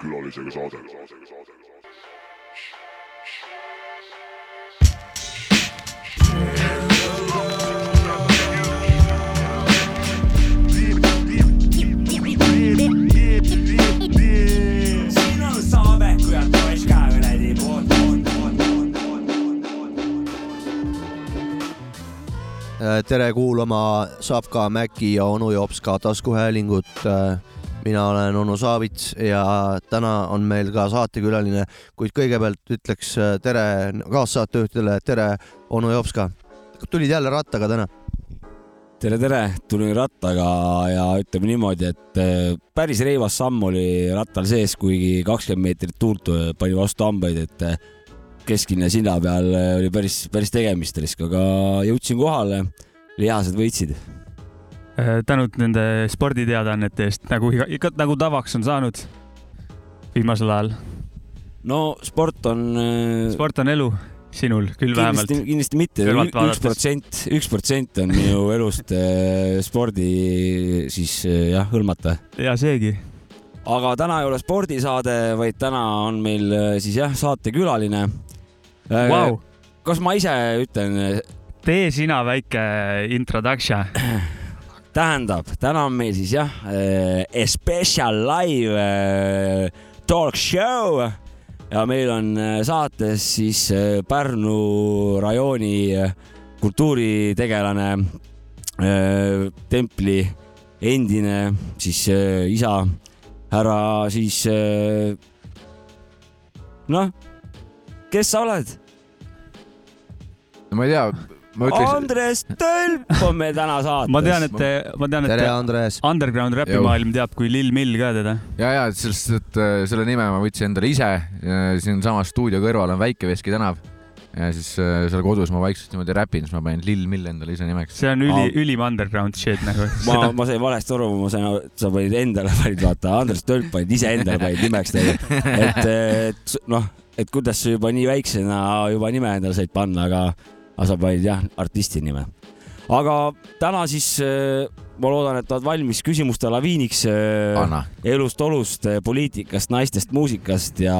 külalisega saade. tere kuulama Sapka, Mäki ja onu Jops ka taskuhäälingut. Mina olen onu Saavits ja täna on meil ka saatekülaline, kuid kõigepealt ütleks äh, tere kaassaatejuhtidele, tere onu Jops ka. tulid jälle rattaga täna? tere, tere, tulin rattaga ja ütleme niimoodi, et eh, päris reivas samm oli rattal sees, kuigi kakskümmend meetrit tuult eh, pani vastu hambaid, et kesklinna silla peal oli päris, päris tegemist risk, aga jõudsin kohale, lihased võitsid. Tänud nende sporditeadaannete eest, nagu iga, ikka nagu tavaks on saanud viimasel ajal. no sport on eh, sport on elu, sinul küll vähemalt kindlasti, kindlasti mitte, üks protsent, üks protsent on minu elust eh, spordi siis jah, hõlmata ja seegi. aga täna ei ole spordisaade, vaid täna on meil äh, siis jah, saatekülaline wow.. Kas ma ise ütlen, tee sina väike introduction. tähendab, täna on meil siis jah, special live äh, talk show ja meil on äh, saates siis äh, Pärnu rajooni äh, kultuuritegelane, templi endine siis äh, isa, härra siis äh, noh, kes sa oled? no ma ei tea, ütleks, Andres Tölp on meil täna saates. ma tean, et, ma tean, tere, et Andres. underground räpimaailm teab kui Lill Mill ka teda. ja, ja sellest, et äh, selle nime ma võtsin endale ise. siinsamas stuudio kõrval on Väike-Veski tänav ja siis äh, seal kodus ma vaikselt niimoodi räpin, siis ma panin Lill Mill endale ise nimeks. see on üli ülim underground shit nagu. ma, ma sain valesti aru, ma sain, sa panid endale panid, vaata, Andres Tölp panid iseendale panid nimeks tegelikult. et, et noh, et kuidas sa juba nii väiksena juba nime endale said panna, aga, aga sa panid jah, artisti nime. aga täna siis äh, ma loodan, et oled valmis küsimuste laviiniks äh, Anna, elust-olust, poliitikast, naistest, muusikast ja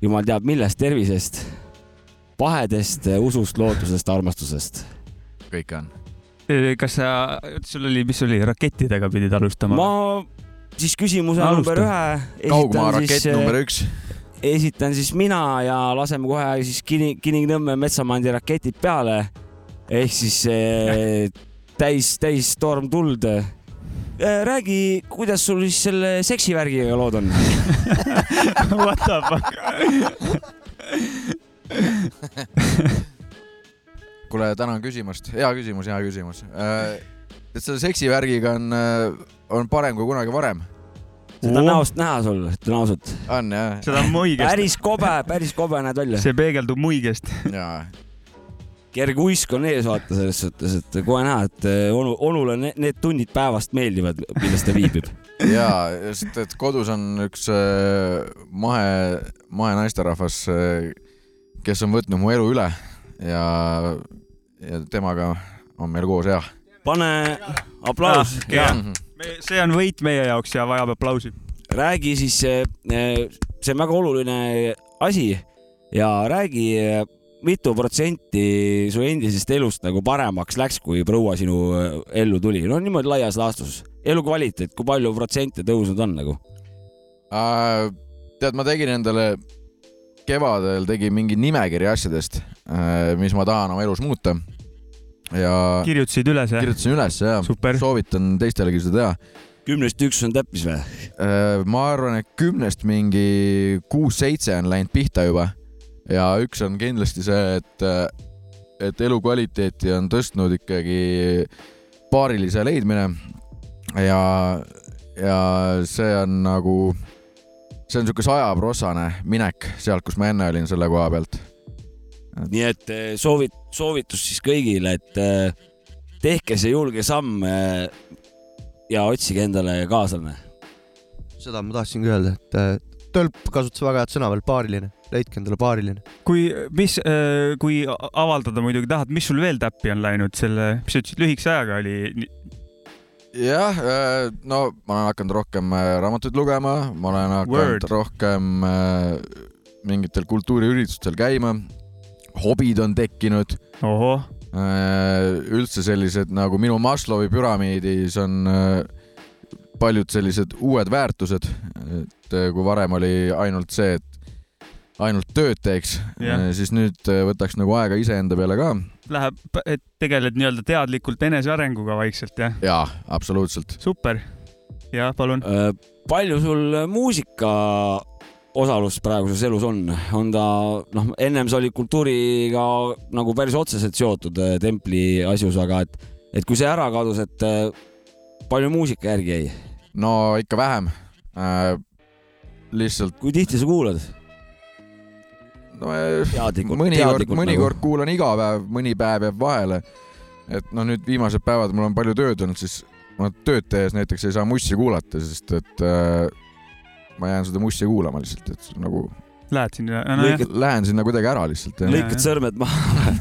jumal teab millest, tervisest, pahedest, usust, lootusest, armastusest. kõike on. kas sa, sul oli, mis oli, rakettidega pidid alustama? ma siis küsimuse Alusta. number ühe. kaugmaa rakett number üks. Esitan siis mina ja laseme kohe siis Kini-, Kilingi-Nõmme Metsamandi raketid peale. ehk siis eh, täis, täis torm tuld. räägi, kuidas sul siis selle seksivärgiga lood on? What the fuck? kuule, tänan küsimast, hea küsimus, hea küsimus. et selle seksivärgiga on, on parem kui kunagi varem. Seda on näost näha sul, ütlen ausalt. on jah? seda on muigest, päris kobe, päris kobe näed välja. see peegeldub muigest. jaa. kerge uisk on ees, vaata selles suhtes, et kohe näha, et eh, onu, onule ne- need tunnid päevast meeldivad, milles ta viibib. jaa, sest et kodus on üks äh, mahe, mahenaisterahvas, kes on võtnud mu elu üle ja, ja temaga on meil koos hea. Pane aplaus Ah, hea. see on võit meie jaoks ja vajab aplausi. räägi siis, see on väga oluline asi ja räägi, mitu protsenti su endisest elust nagu paremaks läks, kui proua sinu äh, ellu tuli, no niimoodi laias laastus, elukvaliteet, kui palju protsente tõusnud on nagu? Äh, tead, ma tegin endale kevadel tegin mingi nimekiri asjadest, mis ma tahan oma elus muuta. Ja kirjutasid üles, kirjutasin üles ja super. soovitan teistelegi seda teha. kümnest üks on täppis või? ma arvan, et kümnest mingi kuus-seitse on läinud pihta juba ja üks on kindlasti see, et, et elukvaliteeti on tõstnud ikkagi paarilise leidmine ja, ja see on nagu, see on niisugune sajaprossane minek sealt, kus ma enne olin selle koha pealt. Nii et eh, soovit-, soovitus siis kõigile, et eh, tehke see julge samm eh, ja otsige endale kaaslane. seda ma tahtsingi öelda, et Tölp kasutas väga head sõna veel, paariline, leidke endale paariline. kui, mis, kui avaldada muidugi tahad, mis sul veel täppi on läinud selle, mis sa ütlesid, lühikese ajaga oli? jah, no ma olen hakanud rohkem raamatuid lugema, ma olen hakanud Word. Rohkem mingitel kultuuriüritustel käima, hobid on tekkinud, ohoh, üldse sellised nagu minu Maslowi püramiidis on äh, paljud sellised uued väärtused, et äh, kui varem oli ainult see, et ainult tööd teeks Jah. siis nüüd äh, võtaks nagu aega iseenda peale ka läheb, et tegeled nii-öelda teadlikult enesearenguga vaikselt, jah? jaa, absoluutselt. super. jah, palun. Äh, palju sul muusika osalust praeguses elus on, on ta noh, ennem sa olid kultuuriga nagu päris otseselt seotud äh, templi asjus, aga et, et kui see ära kadus, et äh, palju muusika järgi jäi, no ikka vähem äh,. lihtsalt kui tihti sa kuulad? no äh, teadlikult, mõnikord, teadlikult mõnikord nagu. kuulan iga päev, mõni päev jääb vahele. et no nüüd viimased päevad mul on palju tööd olnud, siis ma tööd tehes näiteks ei saa mussi kuulata, sest et äh, ma jään seda mussi kuulama lihtsalt, et nagu Lähed sinna, Lõikad- nojah, lähen sinna kuidagi ära lihtsalt. Lõik- lõikad sõrmed maha.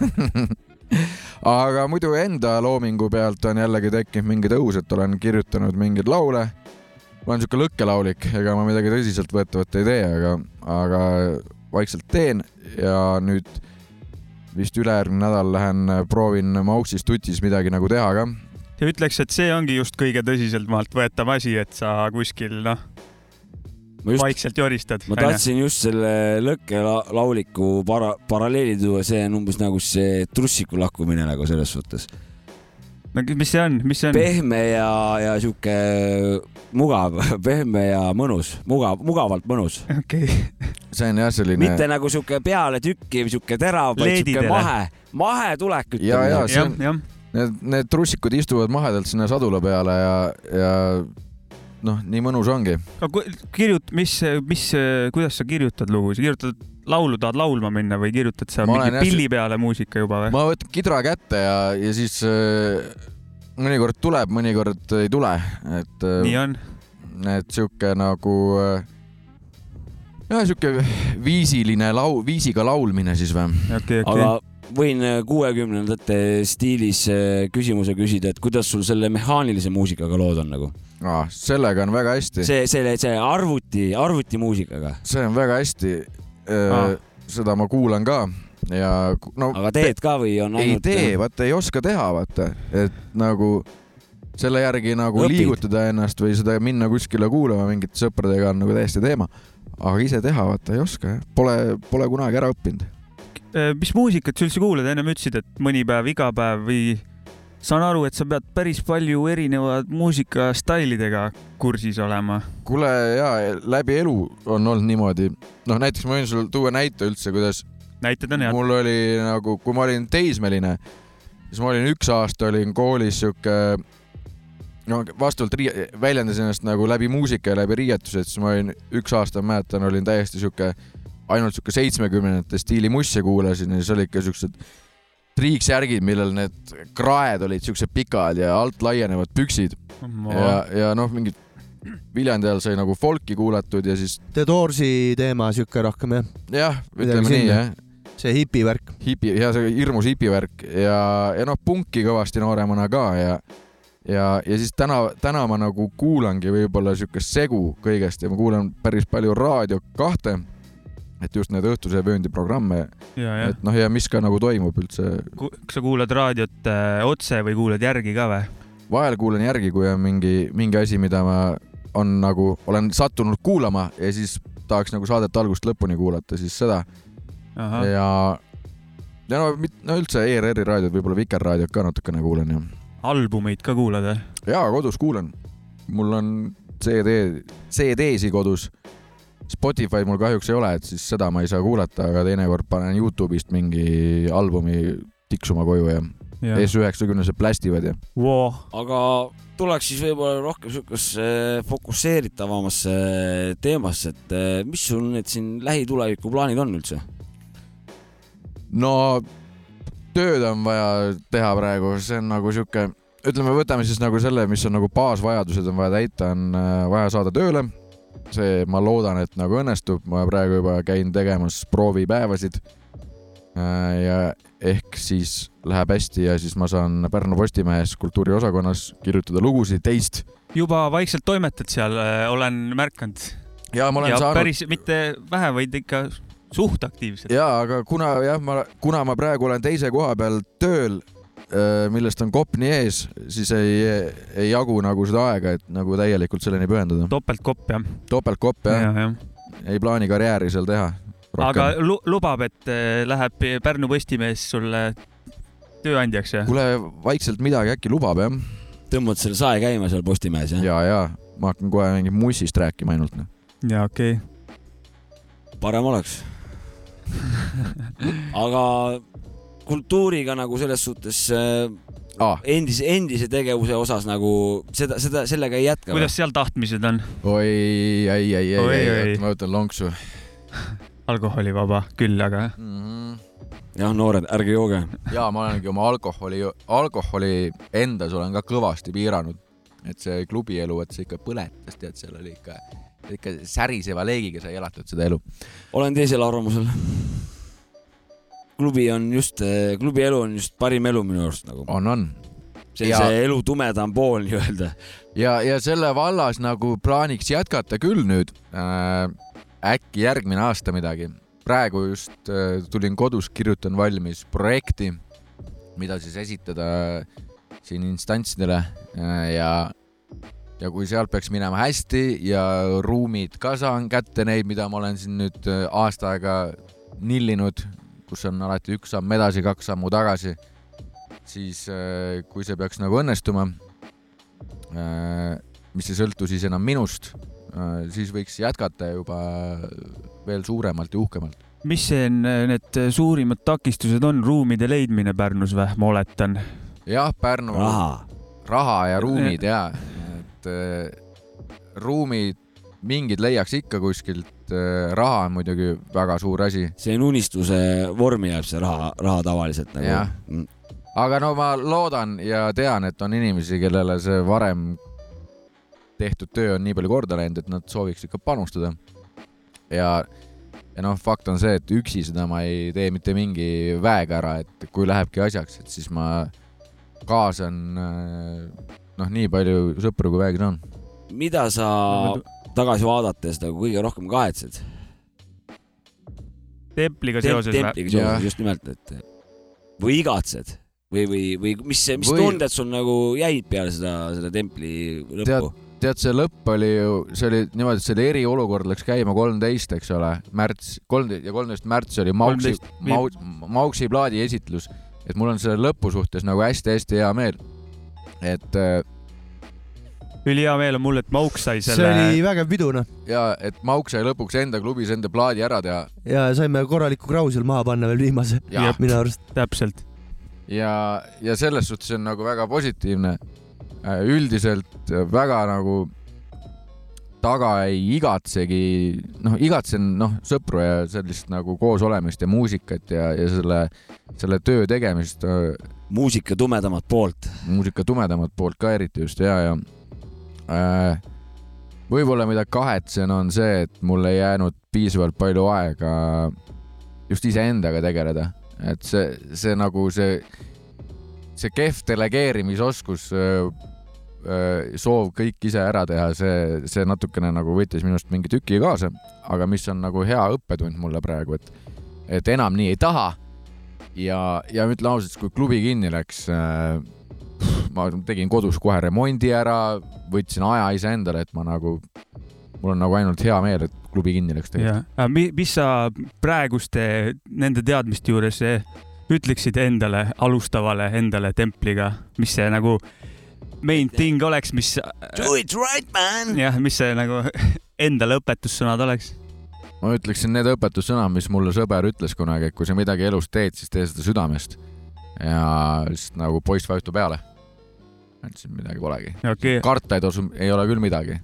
aga muidu enda loomingu pealt on jällegi tekkinud mingi tõus, et olen kirjutanud mingeid laule. ma olen siuke lõkkelaulik, ega ma midagi tõsiseltvõetavat ei tee, aga, aga vaikselt teen ja nüüd vist ülejärgmine nädal lähen proovin Mauksis tutis midagi nagu teha ka. ja ütleks, et see ongi just kõige tõsiseltmalt võetav asi, et sa kuskil noh, just, vaikselt joristad. ma tahtsin just selle lõkkelauliku para-, paralleeli tuua, see on umbes nagu see trussiku lakkumine nagu selles suhtes. no mis see on, mis see on? pehme ja, ja sihuke mugav, pehme ja mõnus, mugav, mugavalt mõnus. okei, see on jah, selline mitte nagu sihuke peale tükkiv, sihuke terav, vaid sihuke Leedidele. mahe, mahetulek Ja, ja, ütleme. see on-, need, need trussikud istuvad mahedalt sinna sadula peale ja, ja noh, nii mõnus ongi. aga kirjut-, mis, mis, kuidas sa kirjutad lugusid, kirjutad laulu, tahad laulma minna või kirjutad sa Ma mingi olen jah- pilli peale muusika juba või? ma võtan kidra kätte ja, ja siis äh, mõnikord tuleb, mõnikord ei tule, et äh, nii on. et sihuke nagu äh, jah, sihuke viisiline lau-, viisiga laulmine siis või? okei, okei. aga võin kuuekümnendate stiilis äh, küsimuse küsida, et kuidas sul selle mehaanilise muusikaga lood on nagu? Ah, sellega on väga hästi, see, selle, see arvuti, arvutimuusikaga, see on väga hästi äh, Ah.. seda ma kuulan ka ja no aga teed ka või on ei ainult? äh, tee, vaata ei oska teha, vaata, et nagu selle järgi nagu Õpid. liigutada ennast või seda minna kuskile kuulama mingite sõpradega on nagu täiesti teema. aga ise teha, vaata ei oska jah, pole, pole kunagi ära õppinud. Äh, mis muusikat sa üldse kuulad, ennem ütlesid, et mõni päev, iga päev või saan aru, et sa pead päris palju erineva muusikastailidega kursis olema. kuule ja läbi elu on olnud niimoodi, noh näiteks ma võin sulle tuua näite üldse, kuidas näited on head. mul oli nagu, kui ma olin teismeline, siis ma olin üks aasta olin koolis sihuke no vastavalt rii-, väljendas ennast nagu läbi muusika ja läbi riietuse, et siis ma olin üks aasta, mäletan, olin täiesti sihuke, ainult sihuke seitsmekümnendate stiili musse kuulasin ja siis olid ka siuksed triiksärgid, millel need kraed olid siuksed pikad ja alt laienevad püksid. Ja, ja noh, mingid Viljandi all sai nagu folki kuulatud ja siis The Doorsi teema sihuke rohkem jah, jah, ütleme nii jah. See hipivärk. hipi, ja see hirmus hipivärk ja, ja noh, punki kõvasti nooremana ka ja ja, ja siis täna, täna ma nagu kuulangi võib-olla siukest segu kõigest ja ma kuulan päris palju Raadio kahte, et just need õhtuse vööndi programme, et noh, ja mis ka nagu toimub üldse. kas sa kuulad raadiot äh, otse või kuulad järgi ka või? vahel kuulan järgi, kui on mingi, mingi asi, mida ma on nagu, olen sattunud kuulama ja siis tahaks nagu saadet algusest lõpuni kuulata, siis seda ja ja no, mit- no üldse ERR-i raadiot, võib-olla Vikerraadiot ka natukene kuulan ja albumeid ka kuulad või? jaa, kodus kuulan. mul on CD, CD-si kodus. Spotify mul kahjuks ei ole, et siis seda ma ei saa kuulata, aga teinekord panen Youtube'ist mingi albumi tiksuma koju ja S90-sed plästivad ja. Wow. aga tuleks siis võib-olla rohkem siukesse fokusseeritavamasse teemasse, et eh, mis sul need siin lähituleviku plaanid on üldse? no tööd on vaja teha praegu, see on nagu sihuke, ütleme, võtame siis nagu selle, mis on nagu baasvajadused on vaja täita, on äh, vaja saada tööle. see, ma loodan, et nagu õnnestub, ma praegu juba käin tegemas proovipäevasid. ja ehk siis läheb hästi ja siis ma saan Pärnu Postimehes kultuuriosakonnas kirjutada lugusid teist. juba vaikselt toimetad seal, olen märganud. ja ma olen ja saanud. päris mitte vähe, vaid ikka suht aktiivselt. ja, aga kuna jah, ma, kuna ma praegu olen teise koha peal tööl, millest on kopp nii ees, siis ei, ei jagu nagu seda aega, et nagu täielikult selleni pühenduda. topeltkopp jah? topeltkopp jah ja, ja. ei plaani karjääri seal teha. aga lu lubab, et äh, läheb Pärnu Postimees sulle tööandjaks jah? kuule, vaikselt midagi äkki lubab jah. tõmbad selle sae käima seal Postimehes jah? ja, ja ma hakkan kohe mingi mussist rääkima ainult. noh. ja okei okay.. parem oleks aga kultuuriga nagu selles suhtes äh, ah. endise, endise tegevuse osas nagu seda, seda, sellega ei jätka. kuidas seal tahtmised on? oi, ei, ei, ei, ei, ei, ma võtan lonksu alkoholivaba küll, aga mm. -hmm. jah, noored, ärge jooge. ja ma olengi oma alkoholi, alkoholi endas olen ka kõvasti piiranud, et see klubielu, et see ikka põletas, tead, seal oli ikka, ikka säriseva leegiga sai elatud seda elu. olen teisel arvamusel klubi on just, klubi elu on just parim elu minu arust nagu. on, on. see on see elu tumedam pool nii-öelda. ja, ja selle vallas nagu plaaniks jätkata küll nüüd äh,. äkki järgmine aasta midagi. praegu just äh, tulin kodus, kirjutan valmis projekti, mida siis esitada siin instantsidele äh, ja ja kui sealt peaks minema hästi ja ruumid ka saan kätte neid, mida ma olen siin nüüd äh, aasta aega nillinud, kus on alati üks samm edasi, kaks sammu tagasi, siis äh, kui see peaks nagu õnnestuma, mis ei sõltu siis enam minust, siis võiks jätkata juba veel suuremalt ja uhkemalt. mis see on, need suurimad takistused on, ruumide leidmine Pärnus või, ma oletan? jah, Pärnu raha, raha ja ruumid ja, et äh, ruumid mingid leiaks ikka kuskilt, raha on muidugi väga suur asi. see on unistuse vormi jääb see raha, raha tavaliselt nagu. Mm. aga no ma loodan ja tean, et on inimesi, kellele see varem tehtud töö on nii palju korda läinud, et nad sooviks ikka panustada. ja, ja noh, fakt on see, et üksi seda ma ei tee mitte mingi väega ära, et kui lähebki asjaks, et siis ma kaasan noh, nii palju sõpru, kui vähegi saan. mida sa tagasi vaadates nagu kõige rohkem kahetsed? templiga seoses Tem? templiga seoses, just nimelt, et või igatsed või, või, või mis, mis või... tunded sul nagu jäid peale seda, seda templi lõppu? tead, see lõpp oli ju, see oli niimoodi, et see oli eriolukord, läks käima kolmteist, eks ole, märts, kolmteist ja kolmteist märts oli Mauksi, Mauks, Mauksi plaadi esitlus, et mul on selle lõpu suhtes nagu hästi-hästi hea meel. et äh, ülihea meel on mul, et Mauks sai selle. see oli vägev pidu, noh. ja et Mauks sai lõpuks enda klubis enda plaadi ära teha. ja saime korraliku krau seal maha panna veel viimase, minu arust. täpselt. ja, ja selles suhtes on nagu väga positiivne. üldiselt väga nagu taga ei igatsegi, noh, igatsen noh, sõpru ja sellist nagu koosolemist ja muusikat ja, ja selle, selle töö tegemist. muusika tumedamat poolt. muusika tumedamat poolt ka eriti just ja, ja Äh, võib-olla mida kahetsen, on see, et mul ei jäänud piisavalt palju aega just iseendaga tegeleda, et see, see nagu see, see kehv delegeerimisoskus, soov kõik ise ära teha, see, see natukene nagu võttis minust mingi tüki kaasa, aga mis on nagu hea õppetund mulle praegu, et, et enam nii ei taha. ja, ja ütlen ausalt, kui klubi kinni läks äh, ma tegin kodus kohe remondi ära, võtsin aja iseendale, et ma nagu, mul on nagu ainult hea meel, et klubi kinni läks tegelikult. mis sa praeguste nende teadmiste juures eh, ütleksid endale, alustavale endale templiga, mis see nagu main thing oleks, mis. Do it right, man. jah, mis see nagu endale õpetussõnad oleks? ma ütleksin need õpetussõnad, mis mulle sõber ütles kunagi, et kui sa midagi elus teed, siis tee seda südamest ja siis nagu poiss vajutab peale. Siis midagi polegi okay.. karta ei tasu, ei ole küll midagi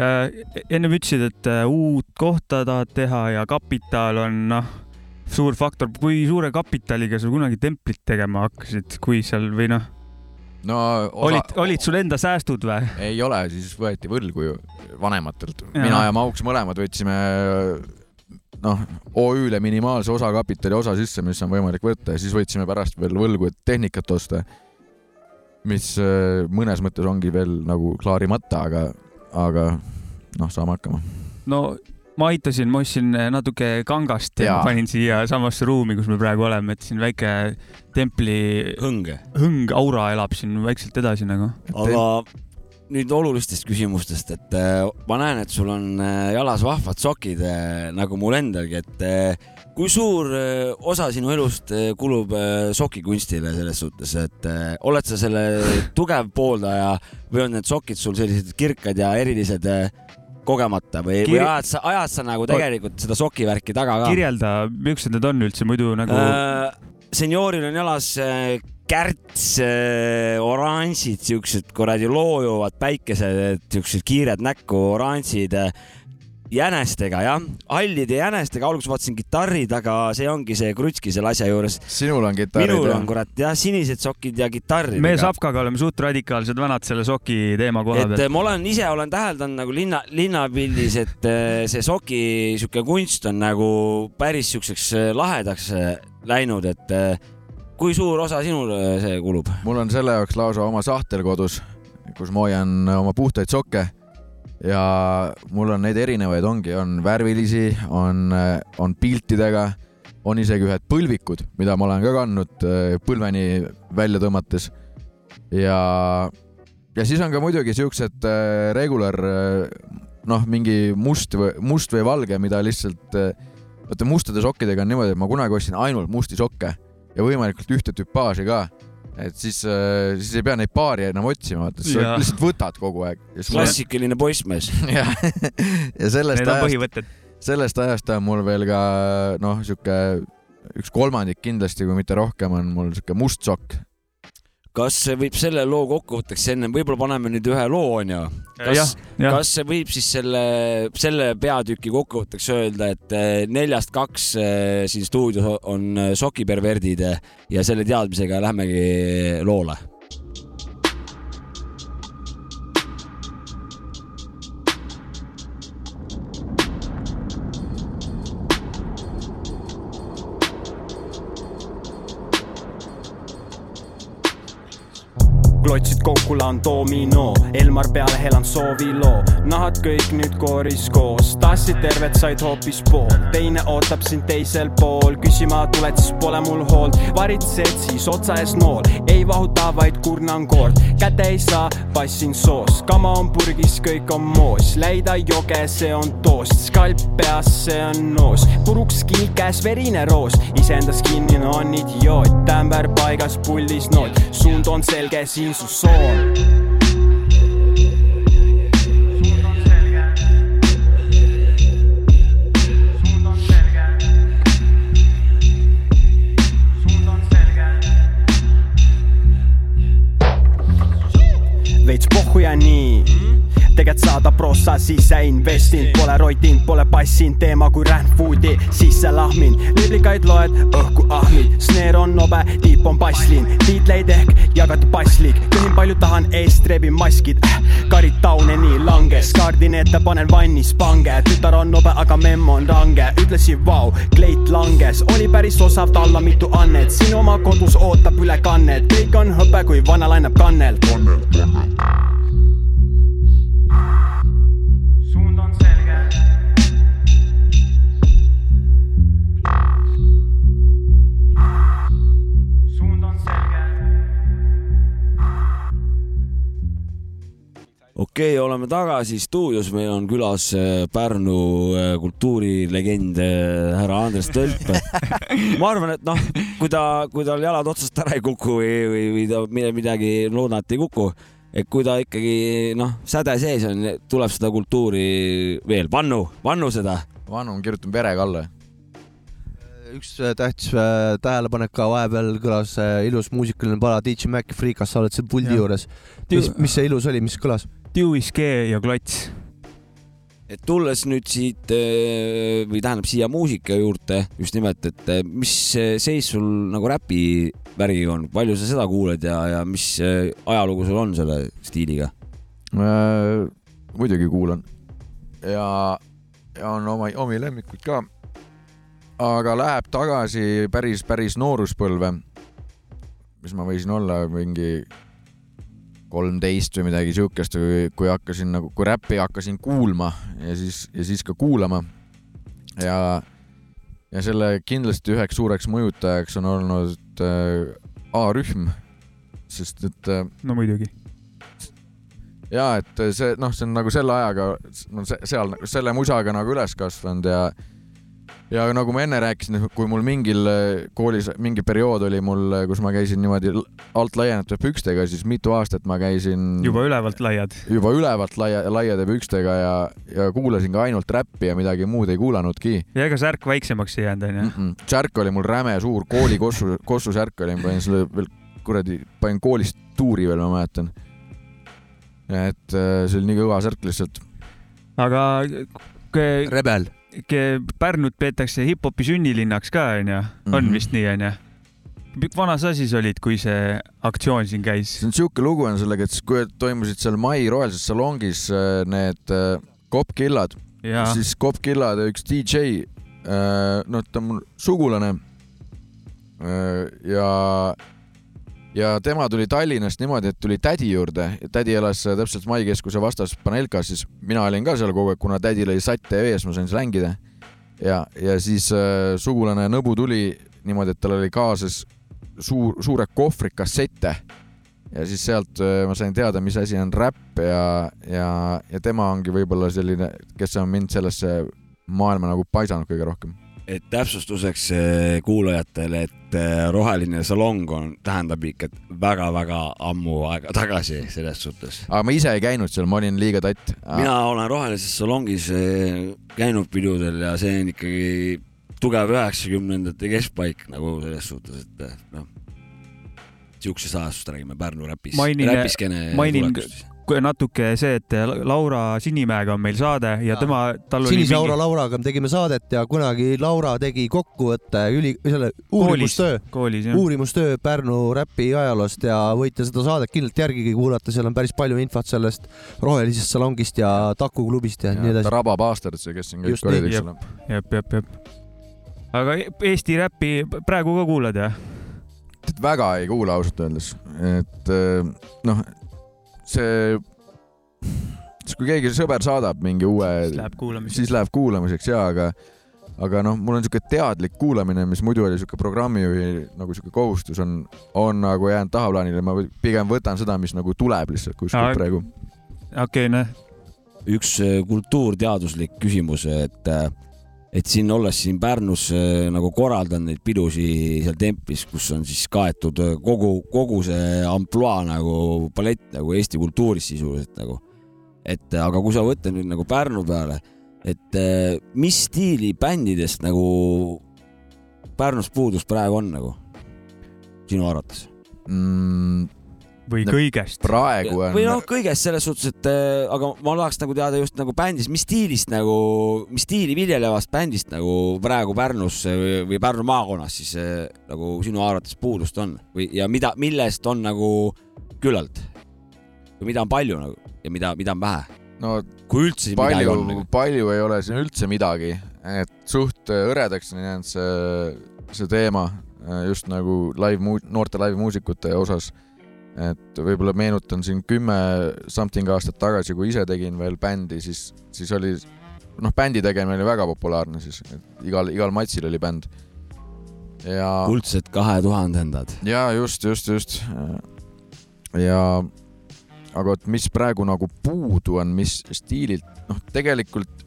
äh,. ennem ütlesid, et äh, uut kohta tahad teha ja kapital on noh, suur faktor. kui suure kapitaliga sa kunagi templit tegema hakkasid, kui seal või noh? no osa... olid, olid sul enda säästud või? ei ole, siis võeti võlgu ju vanematelt. mina ja Mauks mõlemad võtsime noh, OÜ-le minimaalse osakapitali osa sisse, mis on võimalik võtta ja siis võtsime pärast veel võlgu, et tehnikat osta. Mis äh, mõnes mõttes ongi veel nagu klaarimata, aga, aga noh, saame hakkama. no ma aitasin, ma ostsin natuke kangast ja Jaa. panin siia samasse ruumi, kus me praegu oleme, et siin väike templi hõnge. hõng, aura elab siin vaikselt edasi nagu. aga nüüd olulistest küsimustest, et äh, ma näen, et sul on äh, jalas vahvad sokid äh, nagu mul endalgi, et äh, kui suur äh, osa sinu elust äh, kulub äh, sokikunstile selles suhtes, et oled sa selle tugev pooldaja või on need sokid sul sellised kirkad ja erilised kogemata või, või Kir- ajad sa, ajad sa nagu tegelikult seda sokivärki taga ka? kirjelda, millised need on üldse muidu nagu äh,, seniooril on jalas kärts oranžid, siuksed kuradi loojuvad päikesed, siuksed kiired näkku oranžid jänestega jah, hallide jänestega, alguses vaatasin kitarrid, aga see ongi see krutski selle asja juures. sinul on kitarrid minul on kurat jah, sinised sokid ja kitarrid. me Sapkaga oleme suht radikaalsed vanad selle soki teema koha et pealt. ma olen ise olen täheldanud nagu linna, linnapildis, et äh, see soki sihuke kunst on nagu päris siukseks äh, lahedaks äh, läinud, et äh, kui suur osa sinul äh, see kulub? mul on selle jaoks lausa oma sahtel kodus, kus ma hoian oma puhtaid sokke ja mul on neid erinevaid, ongi, on värvilisi, on, on piltidega, on isegi ühed põlvikud, mida ma olen ka kandnud äh, põlveni välja tõmmates. ja, ja siis on ka muidugi siuksed äh, regular, noh, mingi must või must või valge, mida lihtsalt, vaata mustade sokkidega on niimoodi, et ma kunagi ostsin ainult musti sokke ja võimalikult ühte tüpaaži ka et siis, siis ei pea neid paari enam otsima, vaata, sa lihtsalt võtad kogu aeg. klassikaline poissmees. ja, ja sellest Need ajast, sellest ajast on mul veel ka noh, sihuke üks kolmandik kindlasti, kui mitte rohkem, on mul sihuke must sokk. Kas võib selle loo kokkuvõtteks ennem, võib-olla paneme nüüd ühe loo onju. kas, kas võib siis selle, selle peatüki kokkuvõtteks öelda, et eh, neljast kaks eh, siin stuudios on eh, sokiperverdid ja selle teadmisega lähmegi loole? Klotsid kokku laan domino, Elmar peale helan sooviloo, nahad kõik nüüd kooris koos, tassid terved said hoopis pool, teine ootab sind teisel pool, küsima tuled, siis pole mul hoolt, varitsed siis otsa ees nool, ei vahuta, vaid kurnan koort, käte ei saa, passin soos, kama on purgis, kõik on moos, läida joge, see on toost, skalp peas, see on noos, puruks kilk käes, verine roos, iseendas kinni on idioot, tämber paigas, pullis noot, suund on selge, siin su soon. veits pohhu ja nii tegelikult saada prossa sisse investinud, pole rotinud, pole passinud, teema kui rändfoodi sisse lahminud, liblikaid loed, õhku ahmid, sneer on nobe, tiip on passlin, tiitleid ehk jagati passlik, köhin palju tahan, eest rebin maskid. Äh,, karid tauneni langes, kaardin ette, panen vannis pange, tütar on nobe, aga memm on range, ütlesin vau, kleit langes, oli päris osav, talla mitu annet, sinu oma kodus ootab ülekannet, kõik on hõbe, kui vana lainab kannel. suund okei okay,, oleme tagasi stuudios, meil on külas äh, Pärnu äh, kultuurilegend äh, härra Andres Tölp. ma arvan, et noh, kui ta, kui tal jalad otsast ära ei kuku või, või, või ta midagi loodan, et ei kuku, et kui ta ikkagi noh, säde sees on, tuleb seda kultuuri veel, vannu, vannu seda. vanu, ma kirjutan perega alla. üks äh, tähtis äh, tähelepanek ka vahepeal kõlas ilus muusikaline pala DJ Maci Freekas, sa oled seal puldi Jah. juures. mis, mis see ilus oli, mis kõlas? Dewey Skee ja Klots. et tulles nüüd siit äh, või tähendab siia muusika juurde just nimelt, et äh, mis äh, seis sul nagu räpi värgiga on, palju sa seda kuuled ja, ja mis ajalugu sul on selle stiiliga? Äh, muidugi kuulan ja, ja on oma, omi lemmikuid ka. aga läheb tagasi päris, päris nooruspõlve, mis ma võisin olla mingi kolmteist või midagi siukest, kui hakkasin nagu, kui räppi hakkasin kuulma ja siis, ja siis ka kuulama. ja, ja selle kindlasti üheks suureks mõjutajaks on olnud äh, A-rühm, sest et äh, no muidugi. ja et see noh, see on nagu selle ajaga, no se- seal selle musaga nagu üles kasvanud ja ja nagu ma enne rääkisin, kui mul mingil äh, koolis mingi periood oli mul, kus ma käisin niimoodi alt laiendatud pükstega, siis mitu aastat ma käisin juba ülevalt laiad. juba ülevalt laia, laiade pükstega ja, ja kuulasin ka ainult räppi ja midagi muud ei kuulanudki ja ega särk väiksemaks ei jäänud, onju. mm. -mm. särk oli mul räme suur, kooli kossu, kossu särk oli, ma panin selle veel kuradi, panin koolist tuuri veel, ma mäletan. et äh, see oli nii kõva särk lihtsalt. aga rebel. Pärnut peetakse hip-hopi sünnilinnaks ka, onju. on Mhm. vist nii, onju? vanas asjas olid, kui see aktsioon siin käis see? on siuke lugu on sellega, et siis kui toimusid seal Mai rohelises salongis äh, need äh, kopkillad, siis kopkillade üks DJ, noh, ta on mul sugulane. ja, ja tema tuli Tallinnast niimoodi, et tuli tädi juurde, tädi elas äh, täpselt Mai keskuse vastas Panelkas, siis mina olin ka seal kogu aeg, kuna tädil oli satt ees, ma sain seal mängida. ja, ja siis äh, sugulane Nõbu tuli niimoodi, et tal oli kaasas suur, suured kohvrid kassette ja siis sealt äh, ma sain teada, mis asi on räpp ja, ja, ja tema ongi võib-olla selline, kes on mind sellesse maailma nagu paisanud kõige rohkem. Et täpsustuseks eh, kuulajatele, et eh, roheline salong on, tähendab ikka väga-väga ammu aega tagasi selles suhtes. aga ma ise ei käinud seal, ma olin liiga tatt. mina olen rohelises salongis eh, käinud pidudel ja see on ikkagi tugev üheksakümnendate keskpaik nagu selles suhtes, et noh, siuksest ajastust räägime Pärnu räpis, Mainin- räpiskeene mainin- tulekust. Natuke see, et Laura Sinimäega on meil saade ja Jaa. tema, tal oli Sinise Aura mingi Lauraga me tegime saadet ja kunagi Laura tegi kokkuvõtte üli, selle uurimustöö, uurimustöö Pärnu räpi ajaloost ja võite seda saadet kindlalt järgigi kuulata, seal on päris palju infot sellest rohelisest salongist ja Taku klubist ja, ja nii edasi. rabab aastaid, see, kes siin kõik olid, eks jep. ole. jep, jep, jep. aga Eesti räppi praegu ka kuulad jah? väga ei kuula ausalt öeldes, et äh, noh, see, siis kui keegi sõber saadab mingi uue, siis läheb kuulamiseks ja, aga aga noh, mul on niisugune teadlik kuulamine, mis muidu oli niisugune programmijuhi nagu niisugune kohustus on, on nagu jäänud tahaplaanile, ma pigem võtan seda, mis nagu tuleb lihtsalt kuskilt Aa, praegu. okei, noh, üks eh, kultuurteaduslik küsimus, et, et siin olles siin Pärnus eh, nagu korraldan neid pidusi seal templis, kus on siis kaetud eh, kogu, kogu see ampluaa nagu palett nagu Eesti kultuurist sisuliselt nagu. et eh, aga kui sa võtad nüüd nagu Pärnu peale, et mis stiili bändidest nagu Pärnus puudus praegu on nagu sinu arvates? Mm, või No kõigest. praegu on või noh, kõigest selles suhtes, et äh, aga ma tahaks nagu teada just nagu bändist, mis stiilist nagu, mis stiili viljelevast bändist nagu praegu Pärnus või, või Pärnu maakonnas siis äh, nagu sinu arvates puudust on või, ja mida, millest on nagu küllalt või mida on palju nagu ja mida, mida on vähe, no kui üldse palju on nagu., palju ei ole siin üldse midagi, et suht hõredaks on jäänud see, see teema just nagu live, noorte live-muusikute osas. Et võib-olla meenutan siin kümme something aastat tagasi, kui ise tegin veel bändi, siis, siis oli noh, bändi tegemine oli väga populaarne siis, et igal, igal matsil oli bänd. ja, kuldsed kahe tuhandendad. ja just, just, just. ja aga vot, mis praegu nagu puudu on, mis stiililt, noh, tegelikult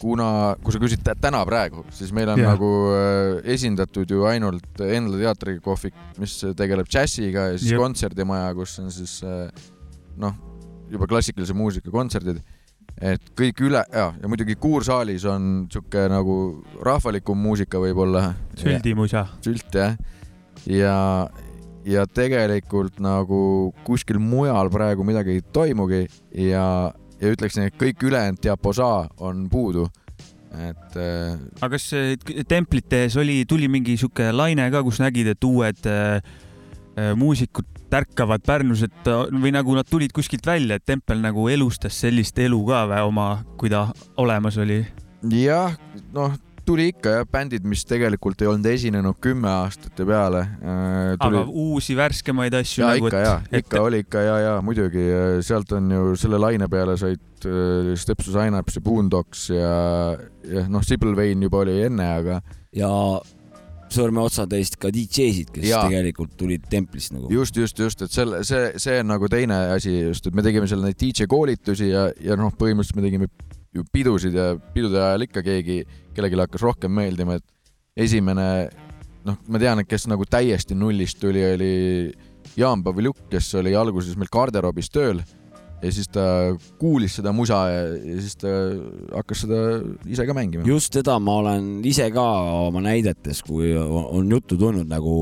kuna, kui sa küsid tä- täna praegu, siis meil on ja. nagu äh, esindatud ju ainult Endla teatrikohvik, mis tegeleb džässiga ja siis Jep. Kontserdimaja, kus on siis äh, noh, juba klassikalise muusika kontserdid. et kõik üle ja, ja muidugi Kuursaalis on sihuke nagu rahvalikum muusika võib-olla. süldimusa. sült jah. ja, ja tegelikult nagu kuskil mujal praegu midagi ei toimugi ja, ja ütleksin, et kõik ülejäänud diaposaa on puudu. et äh, aga kas äh, templites oli, tuli mingi sihuke laine ka, kus nägid, et uued äh, äh, muusikud tärkavad Pärnus, et või nagu nad tulid kuskilt välja, et tempel nagu elustas sellist elu ka või oma, kui ta olemas oli? jah, noh, tuli ikka jah, bändid, mis tegelikult ei olnud esinenud kümme aastat ja peale. aga uusi värskemaid asju ja nagu ikka ja, et ikka oli ikka ja, ja muidugi sealt on ju selle laine peale said äh, Stepsu Synapse ja Boondocks ja, ja noh, Sibyl Vane juba oli enne, aga ja sõrmeotsatäist ka DJ-sid, kes Jaa. tegelikult tulid templist nagu. just, just, just, et selle, see, see on nagu teine asi just, et me tegime seal neid DJ koolitusi ja, ja noh, põhimõtteliselt me tegime ju pidusid ja pidude ajal ikka keegi, kellelegi hakkas rohkem meeldima, et esimene noh, ma tean, et kes nagu täiesti nullist tuli, oli Jaan Paviljuk, kes oli alguses meil garderoobis tööl ja siis ta kuulis seda musa ja, ja siis ta hakkas seda ise ka mängima. just seda ma olen ise ka oma näidetes, kui on juttu tulnud nagu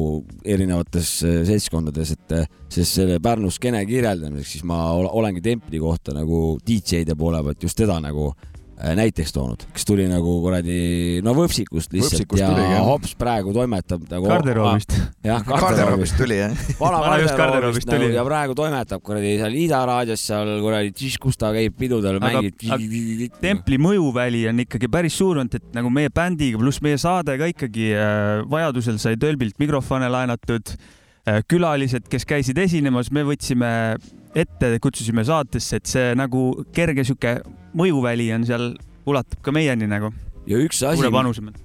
erinevates eh, seltskondades, et eh, sest selle Pärnu skeene kirjeldamiseks, siis ma ol- olengi templi kohta nagu DJ-de poole pealt just teda nagu näiteks toonud, kes tuli nagu kuradi no võpsikust lihtsalt Võpsikust ja tuligi, jah. hops praegu toimetab nagu garderoobist. jah, garderoobist tuli jah? vana garderoobist garderoobist nagu tuli. ja praegu toimetab kuradi seal Ida raadios seal kuradi, kus ta käib pidudel, mängib. templi mõjuväli on ikkagi päris suur olnud, et nagu meie bändiga pluss meie saade ka ikkagi äh, vajadusel sai Tölbilt mikrofone laenatud äh,. külalised, kes käisid esinemas, me võtsime ette, kutsusime saatesse, et see nagu kerge sihuke mõjuväli on seal, ulatub ka meieni nagu. Ja üks asi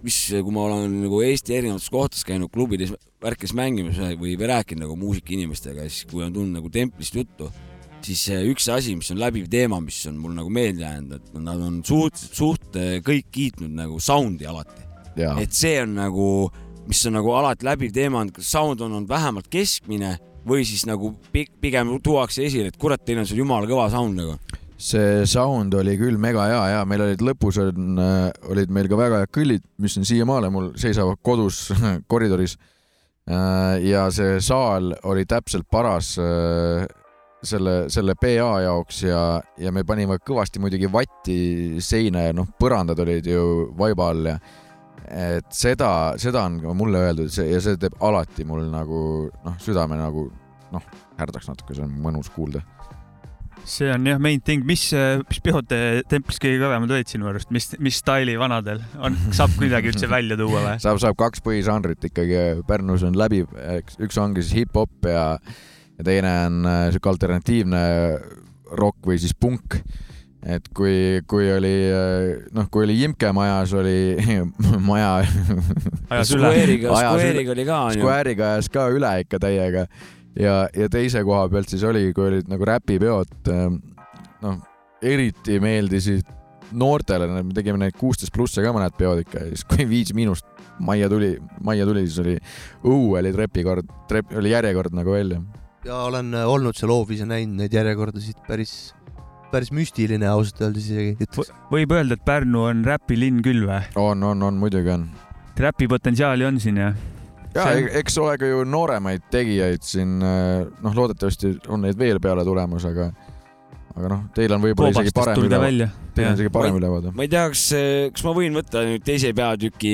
mis, kui ma olen nagu Eesti erinevates kohtades käinud klubides, värkides mängimas või või rääkinud nagu muusikainimestega, siis kui on tulnud nagu templist juttu, siis üks asi, mis on läbiv teema, mis on mul nagu meelde jäänud, et nad on suht, suht eh, kõik kiitnud nagu sound'i alati. ja, et see on nagu, mis on nagu alati läbiv teema, on sound on olnud vähemalt keskmine või siis nagu pi- pigem tuuakse esile, et kurat, teil on seal jumala kõva sound nagu. see sound oli küll mega hea ja meil olid lõpus on, olid meil ka väga head kõllid, mis on siiamaale mul seisavad kodus koridoris. ja see saal oli täpselt paras äh, selle, selle PA jaoks ja, ja me panime kõvasti muidugi vatti seina ja noh, põrandad olid ju vaiba all ja et seda, seda on ka mulle öeldud see, ja see teeb alati mul nagu noh, südame nagu noh, härdaks natuke, see on mõnus kuulda. See on jah main thing, mis, mis peod te templis kõige kõvemad olid sinu arust, mis, mis staili vanadel? On, saab kuidagi üldse välja tuua või? saab, saab kaks põhižanrit ikkagi. Pärnus on läbiv, üks ongi siis hip-hop ja, ja teine on äh, sihuke alternatiivne rokk või siis punk. Et kui, kui oli noh, kui oli Jimke majas, oli maja. Square'iga. Square'iga oli ka onju. Square'iga ajas ka üle ikka täiega ja, ja teise koha pealt siis oli, kui olid nagu räpipeod, noh, eriti meeldisid noortele, me tegime neid kuusteist plusse ka mõned peod ikka ja siis, kui Viis Miinust majja tuli, majja tuli, siis oli õue oli trepikord, trepp oli järjekord nagu välja. ja olen olnud seal hoovis ja näinud neid järjekordasid päris, päris müstiline ausalt öeldes isegi ütleks. võib öelda, et Pärnu on räpilinn küll või? on, on, on muidugi on. räpi potentsiaali on siin jah? ja on- e- eks ole ka ju nooremaid tegijaid siin, noh, loodetavasti on neid veel peale tulemas, aga aga noh, teil on võib-olla isegi parem ülevaade, teil on isegi parem ülevaade. ma ei tea, kas, kas ma võin võtta nüüd teise peatüki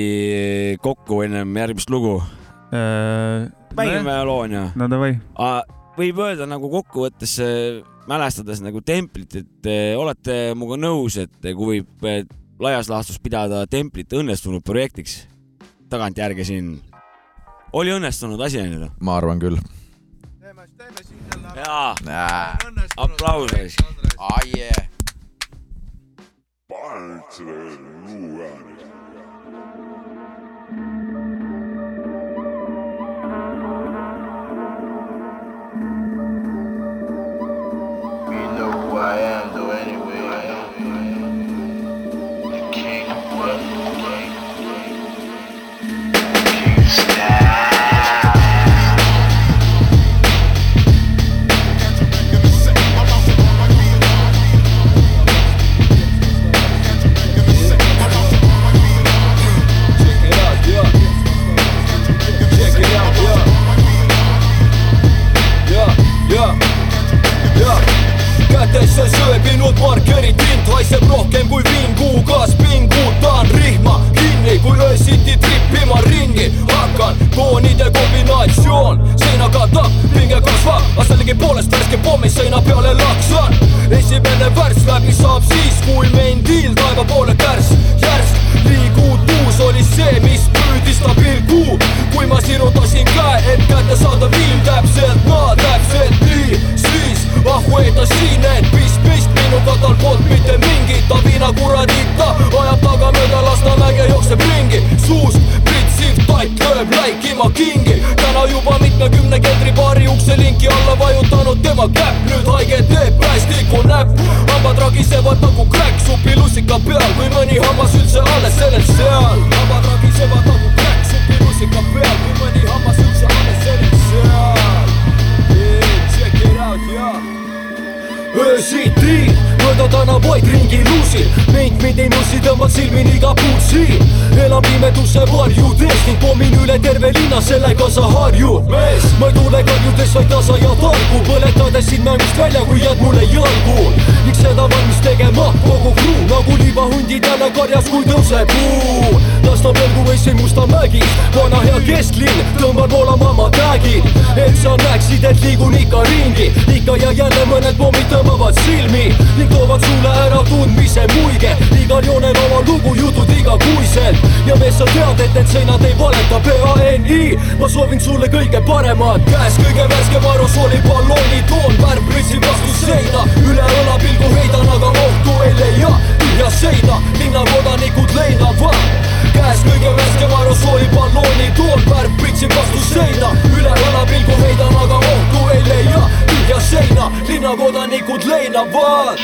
kokku ennem järgmist lugu? mängime loo onju. no davai, võib öelda nagu kokkuvõttes äh, mälestades nagu templit, et äh, olete minuga nõus, et kui võib äh, laias laastus pidada templit õnnestunud projektiks tagantjärgi siin. oli õnnestunud asi onju? ma arvan küll. jaa, aplaus. Yeah. paned selle luu ära. I am, olnud markerid mind haiseb rohkem kui viin, kuhu kaas pingutan rihma kinni, kui öösiti trippima ringi hakkan. toonide kombinatsioon seina katab, pinge kasvab, aga sellegipoolest värske pommi seina peale laksan. esimene värss läbi saab siis, kui mendil taeva poole kärss, järsk liigud puus oli see, mis püüdis ta pilgu kui ma sirutasin käe, et kätte saada viin täpselt, ma täpselt nii, siis ahvee ta siin end pist, pist minuga tal polnud mitte mingit, ta viina kuradita ajab taga mööda Lasnamäge, jookseb ringi, suust pritsiv tatt lööb läikima kingi. täna juba mitmekümne keldribaari ukselinki alla vajutanud tema käpp, nüüd haige teeb päästiku näpp. hambad ragisevad nagu kräkk supilussika peal, kui mõni hammas üldse alles sellel seal. Tänavaid ringi luusil. Meid mind ei nussi tõmbad silmini iga puud siin elan pimeduse varjudes ning pommin üle terve linna sellega sa harjud mees! Ma ei tule karjudes vaid tasa ja targu. Põletades sind mängust välja kui jääd mulle jalgu. Ning seda valmis tegema? Kogu kruu nagu libahundid jälle karjas kui tõuseb kuu las ta pelgu või siin Mustamägis vana hea kesklinn tõmban voolama ma tagid et sa näeksid et liigun ikka ringi. Ikka ja jälle mõned pommid tõmbavad silmi ning toovad sulle ära tundmise muige. Igal joonel oma lugu jutud igakuiselt ja mees sa tead et need seinad ei valeta PANI ma soovin sulle kõige paremat. Käes kõige värskem aerosooli ballooni toon. Värv pritsib vastu seina. Üle õla pilgu heidan aga ohtu ei leia. Tühja seina. Linnakodanikud leinavad käes kõige värskem aerosooli ballooni toon värv pritsib vastu seina üle õla pilgu heidan aga ohtu ei leia. Tühja seina linnakodanikud leinavad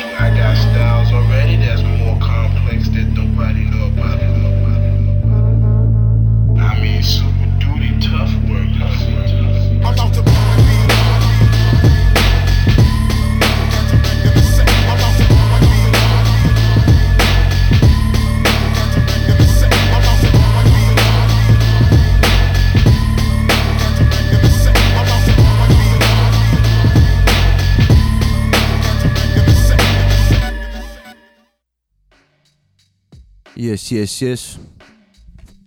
jess, jess, jess.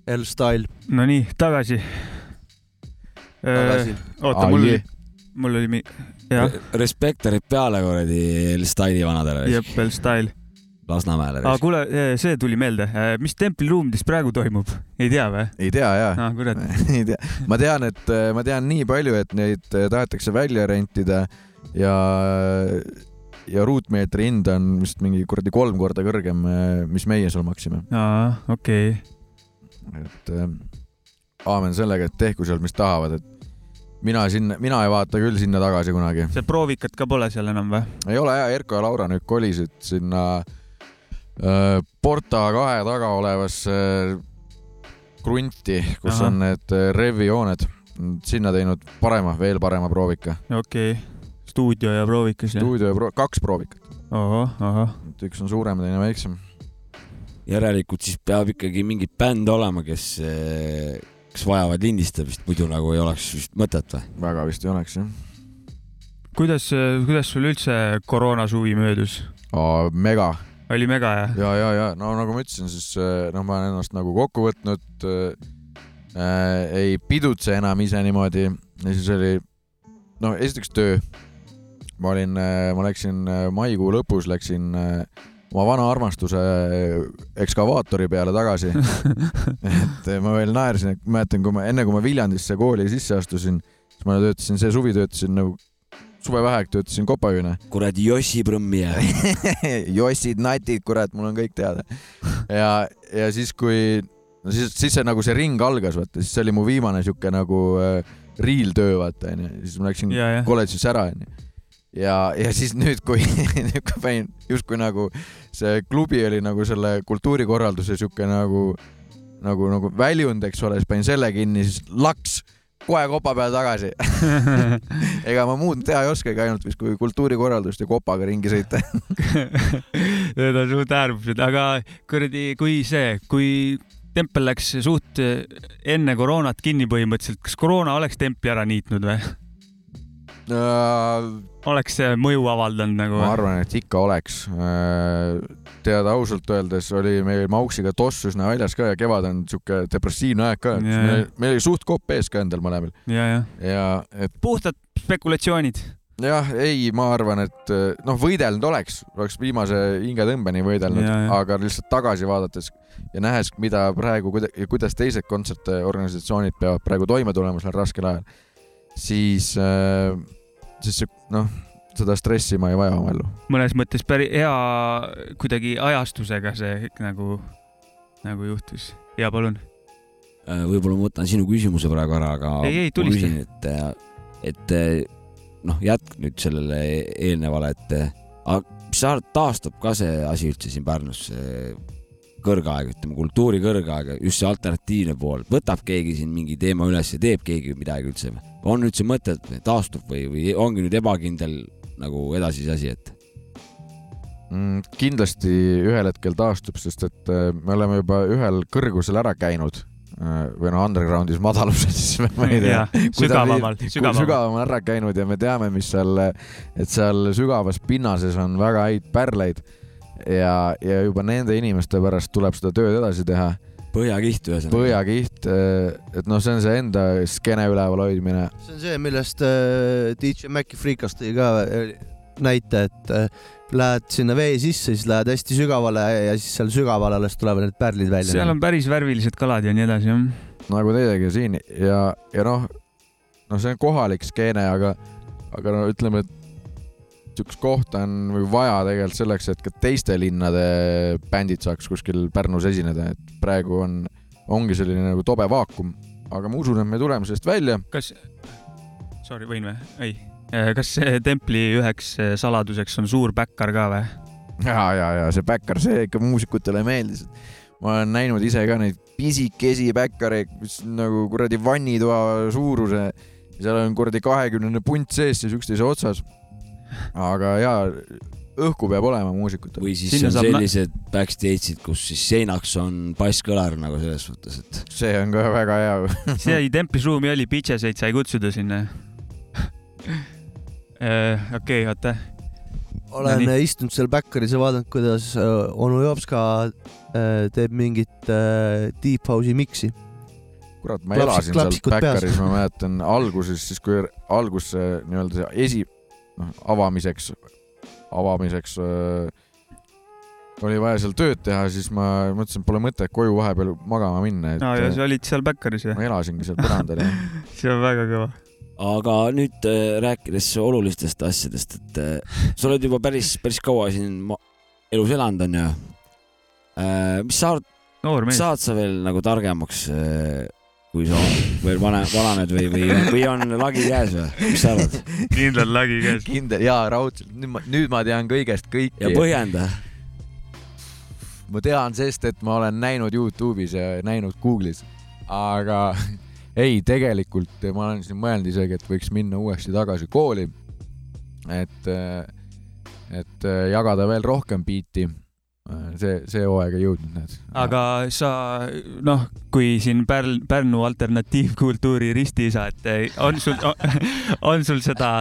L-Style Nonii, tagasi. tagasi. oota, mul oli, mul oli mi-, jah, Respektorid peale kuradi L-Style'i vanadele. jep, L-Style. Lasnamäele. aga kuule, see tuli meelde, mis templiruumides praegu toimub, ei tea või? ei tea jaa ah, kurat, ei tea, ma tean, et ma tean nii palju, et neid tahetakse välja rentida ja ja ruutmeetri hind on vist mingi kuradi kolm korda kõrgem, mis meie seal maksime. aa, okei okay.. et äh, aamen sellega, et tehku seal, mis tahavad, et mina sinna, mina ei vaata küll sinna tagasi kunagi. see proovikat ka pole seal enam või? ei ole hea, Erko ja Laura nüüd kolisid sinna äh, Porta kahe taga olevasse krunti, kus Ahah. on need äh, revijooned, sinna teinud parema, veel parema proovika. okei okay., stuudio ja proovikas ja. stuudio ja pro kaks proovikat, et üks on suurem, teine väiksem. järelikult siis peab ikkagi mingi bänd olema, kes, kes vajavad lindistamist, muidu nagu ei oleks vist mõtet või? väga vist ei oleks jah. kuidas, kuidas sul üldse koroonasuvi möödus? mega oli mega jah? ja, ja, ja no nagu ma ütlesin, siis äh, noh, ma olen ennast nagu kokku võtnud äh,. Äh, ei pidutse enam ise niimoodi ja siis oli no esiteks töö. Ma olin äh,, ma läksin äh, maikuu lõpus läksin äh, oma vana armastuse ekskavaatori peale tagasi. et ma veel naersin, et mäletan, kui ma enne kui ma Viljandisse kooli sisse astusin, siis ma töötasin see suvi töötasin nagu suvevaheaeg töötasin kopajuhina kuradi Jossi Prõmmi ja jossid, natid, kurat, mul on kõik teada. ja, ja siis, kui, no siis, siis see nagu see ring algas, vaata, siis see oli mu viimane sihuke nagu äh, real töö, vaata onju, siis ma läksin kolledžisse ära onju. ja, ja siis nüüd, kui, nüüd kui panin justkui nagu see klubi oli nagu selle kultuurikorralduse sihuke nagu, nagu, nagu väljund, eks ole, siis panin selle kinni, siis laks kohe kopa peale tagasi. ega ma muud teha ei oskagi, ainult vist kui kultuurikorraldust ja kopaga ringi sõita. Need on suht äärmused, aga kuradi, kui see, kui tempel läks suht enne koroonat kinni põhimõtteliselt, kas koroona oleks templi ära niitnud või? Oleks see mõju avaldanud nagu? ma arvan, et ikka oleks. teada ausalt öeldes oli meil Mauksiga toss üsna väljas ka ja kevad on sihuke depressiivne aeg ka. Meil, meil oli suht kopp ees ka endal mõlemal ja, jah. ja et puhtad spekulatsioonid. jah, ei, ma arvan, et noh, võidelnud oleks, oleks viimase hingetõmbeni võidelnud, aga lihtsalt tagasi vaadates ja nähes, mida praegu, kuidas teised kontsertorganisatsioonid peavad praegu toime tulema sellel raskel ajal, siis, siis noh, seda stressi ma ei vaja oma ellu. mõnes mõttes päris hea kuidagi ajastusega see nagu, nagu juhtus. ja palun. Äh, võib-olla ma võtan sinu küsimuse praegu ära, aga Ei, ei, tulista. et, et noh, jätk nüüd sellele eelnevale, et aga mis sa arvad, taastub ka see asi üldse siin Pärnus, see kõrgaeg, ütleme kultuuri kõrgaeg, just see alternatiivne pool, võtab keegi siin mingi teema üles ja teeb keegi midagi üldse? on üldse mõtet, taastub või, või ongi nüüd ebakindel nagu edasise asi, et Mm, kindlasti ühel hetkel taastub, sest et äh, me oleme juba ühel kõrgusel ära käinud äh, või noh, underground'is madaluses, siis ma ei tea sügavamal, sügavamal. sügavamal ära käinud ja me teame, mis seal, et seal sügavas pinnases on väga häid pärleid ja, ja juba nende inimeste pärast tuleb seda tööd edasi teha. põhjakiht ühesõnaga. põhjakiht, et noh, see on see enda skeene üleval hoidmine. see on see, millest äh, DJ Maci Freekas tõi ka äh, näite, et äh, lähed sinna vee sisse, siis lähed hästi sügavale ja siis seal sügaval alles tulevad need pärlid välja. seal on päris värvilised kalad ja nii edasi, jah. nagu teiegi siin ja, ja noh, no see on kohalik skeene, aga, aga no ütleme, et siukest kohta on nagu vaja tegelikult selleks, et ka teiste linnade bändid saaks kuskil Pärnus esineda, et praegu on, ongi selline nagu tobe vaakum, aga ma usun, et me tuleme sellest välja. kas, sorry, võin või? ei. kas see templi üheks eh, saladuseks on suur päkkar ka või? ja, ja, ja see päkkar, see ikka muusikutele meeldis. ma olen näinud ise ka neid pisikesi päkkareid, mis on nagu kuradi vannitoa suuruse. seal on kuradi kahekümnene punt sees siis üksteise otsas. Aga ja, õhku peab olema muusikutel. või siis Sinna on saab nä- sellised backstage'id, kus siis seinaks on basskõlar nagu selles suhtes, et see on ka väga hea. see templis ruumi oli, Pitcheseid sai kutsuda sinna. okei, oota. olen No istunud seal Backeris ja vaadanud, kuidas äh, onu Jopska äh, teeb mingit äh, deep house'i miksi. kurat, ma Klapsik- elasin seal klapsikud peas. Backeris, ma mäletan alguses, siis kui algus see nii-öelda see esi, noh, avamiseks, avamiseks äh, oli vaja seal tööd teha, siis ma mõtlesin, pole mõtet koju vahepeal magama minna, et aa, ja sa olid seal Backeris või? ma elasingi seal põrandal ja see on väga kõva. aga nüüd äh, rääkides olulistest asjadest, et äh, sa oled juba päris, päris kaua siin elus elanud, onju. mis sa arvad, noor mees. saad sa veel nagu targemaks, kui sa veel vane, vananed või, või, või on lagi käes või, mis sa arvad? kindlalt lagi käes. kindel jaa, raudselt, nüüd ma, nüüd ma tean kõigest ja kõike. põhjenda. ma tean, sest et ma olen näinud Youtube'is ja näinud Google'is, aga ei, tegelikult ma olen siin mõelnud isegi, et võiks minna uuesti tagasi kooli. et, et jagada veel rohkem biiti. see, see hooaeg ei jõudnud, näed. aga sa, noh, kui siin Pärn, Pärnu alternatiivkultuuri ristiisa, et on sul, on sul seda,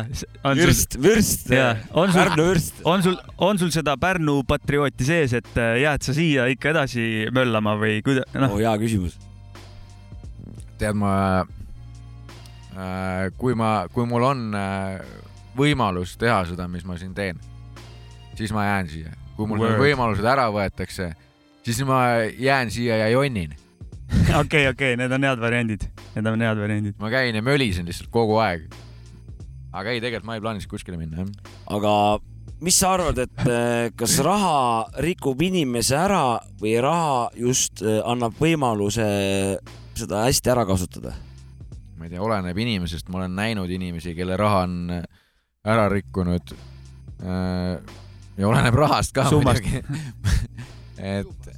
on sul, vürst, vürst, jaa, on sul, Pärnu vürst. on sul, on sul seda Pärnu patriooti sees, et eh, jääd sa siia ikka edasi möllama või kuida-, noh, oh hea küsimus. tead, ma äh,, kui ma, kui mul on äh, võimalus teha seda, mis ma siin teen, siis ma jään siia. Kui mul need võimalused ära võetakse, siis ma jään siia ja jonnin. okei, okei, need on head variandid, need on head variandid. ma käin ja mölisen lihtsalt kogu aeg. aga ei, tegelikult ma ei plaani kuskile minna, jah. aga mis sa arvad, et äh, kas raha rikub inimese ära või raha just äh, annab võimaluse seda hästi ära kasutada? ma ei tea, oleneb inimesest, ma olen näinud inimesi, kelle raha on äh, ära rikkunud. Ja oleneb rahast ka Summast. muidugi. et,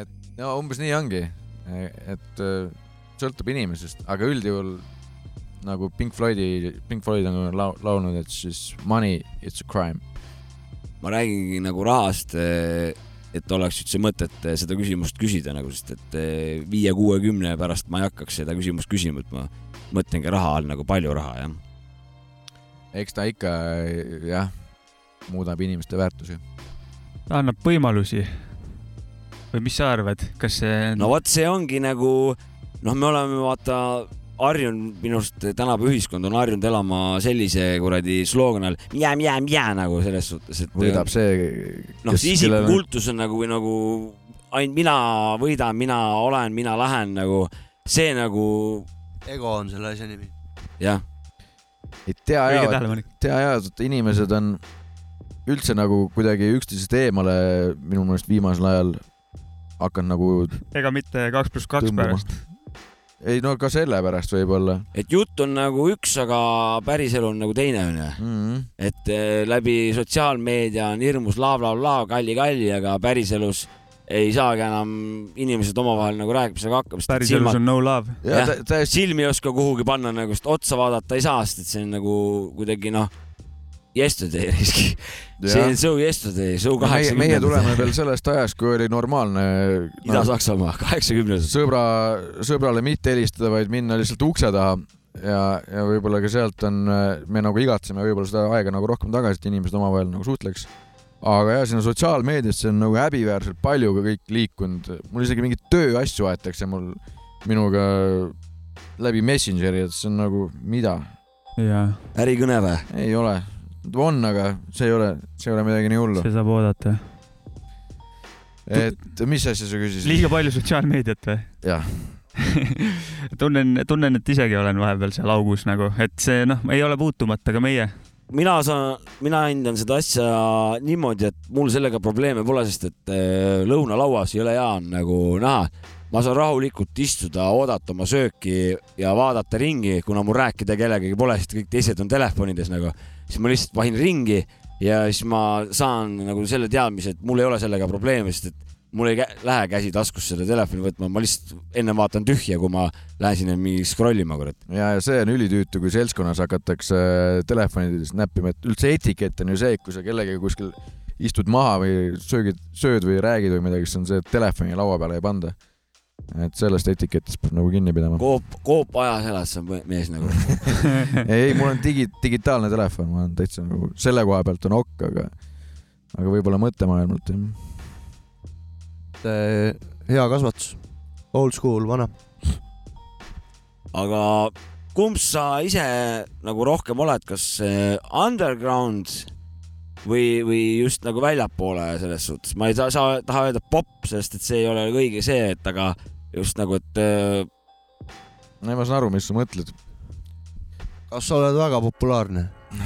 et no umbes nii ongi, et sõltub inimesest, aga üldjuhul nagu Pink Floydi, Pink Floyd on lau- laulnud, et siis money it's a crime. ma räägingi nagu rahast, et oleks üldse mõtet seda küsimust küsida nagu, sest et viie-kuuekümne pärast ma ei hakkaks seda küsimust küsima, et ma mõtlengi raha all nagu palju raha, jah. eks ta ikka jah, muudab inimeste väärtusi. ta annab võimalusi. või mis sa arvad, kas see no vot, see ongi nagu noh, me oleme vaata harjunud, minu arust tänapäeva ühiskond on harjunud elama sellise kuradi sloogani all jää, jää, jää nagu selles suhtes, et võidab see, noh, see isikkultus on nagu, nagu ainult mina võidan, mina olen, mina lähen nagu see nagu ego on selle asja nimi. jah, ei tea ja, tea ja, et inimesed on üldse nagu kuidagi üksteisest eemale minu meelest viimasel ajal hakanud nagu ega mitte kaks pluss kaks pärast. ei no ka sellepärast võib-olla et jutt on nagu üks, aga päriselu on nagu teine onju. mm. -hmm. et eh, läbi sotsiaalmeedia on hirmus bla-bla-bla, kalli-kalli, aga päriselus ei saagi enam inimesed omavahel nagu rääkimisega hakkama, päriselus silmad on no love. ja Jah. silmi ei oska kuhugi panna nagu, sest otsa vaadata ei saa, sest et see on nagu kuidagi noh, yesterday riski. See on so yesterday, so meie, meie kaheksakümnendad. tuleme veel sellest ajast, kui oli normaalne no, Ida-Saksamaa, kaheksakümnendad. sõbra, sõbrale mitte helistada, vaid minna lihtsalt ukse taha ja, ja võib-olla ka sealt on, me nagu igatseme võib-olla seda aega nagu rohkem tagasi, et inimesed omavahel nagu suhtleks. aga jah, sinna sotsiaalmeediasse on nagu häbiväärselt palju ka kõik liikunud, mul isegi mingeid tööasju aetakse mul, minuga läbi Messengeri, et see on nagu mida, ärikõne või? ei ole, on, aga see ei ole, see ei ole midagi nii hullu. see saab oodata. et mis asja sa küsisid? liiga palju sotsiaalmeediat või? jah, tunnen, tunnen, et isegi olen vahepeal seal augus nagu, et see noh, ei ole puutumata ka meie. mina saan, mina hindan seda asja niimoodi, et mul sellega probleeme pole, sest et eh, lõunalauas ei ole hea nagu näha. ma saan rahulikult istuda, oodata oma sööki ja vaadata ringi, kuna mul rääkida kellegagi pole, sest kõik teised on telefonides nagu, siis ma lihtsalt vahin ringi ja siis ma saan nagu selle teadmise, et mul ei ole sellega probleeme, sest et mul ei kä lähe käsi taskusse seda telefoni võtma, ma lihtsalt enne vaatan tühja, kui ma lähen sinna mingi scroll ima, kurat. ja, ja see on ülitüütu, kui seltskonnas hakatakse telefonides näppima, et üldse etikett on ju see, et kui sa kellegagi kuskil istud maha või söögid, sööd või räägid või midagi, siis on see, et telefoni laua peale ei panda. Et sellest etiketist peab nagu kinni pidama. Coop, Coop ajas elas see mees nagu. ei, mul on digi, digitaalne telefon, ma olen täitsa nagu selle koha pealt on ok, aga, aga võib-olla mõttemaailmalt jah. hea kasvatus, old school, vana. aga kumb sa ise nagu rohkem oled, kas eh, underground või, või just nagu väljapoole selles suhtes, ma ei saa, saa, taha öelda popp, sest et see ei ole õige see, et aga just nagu, et eh, ei, ma saan aru, mis sa mõtled. kas sa oled väga populaarne?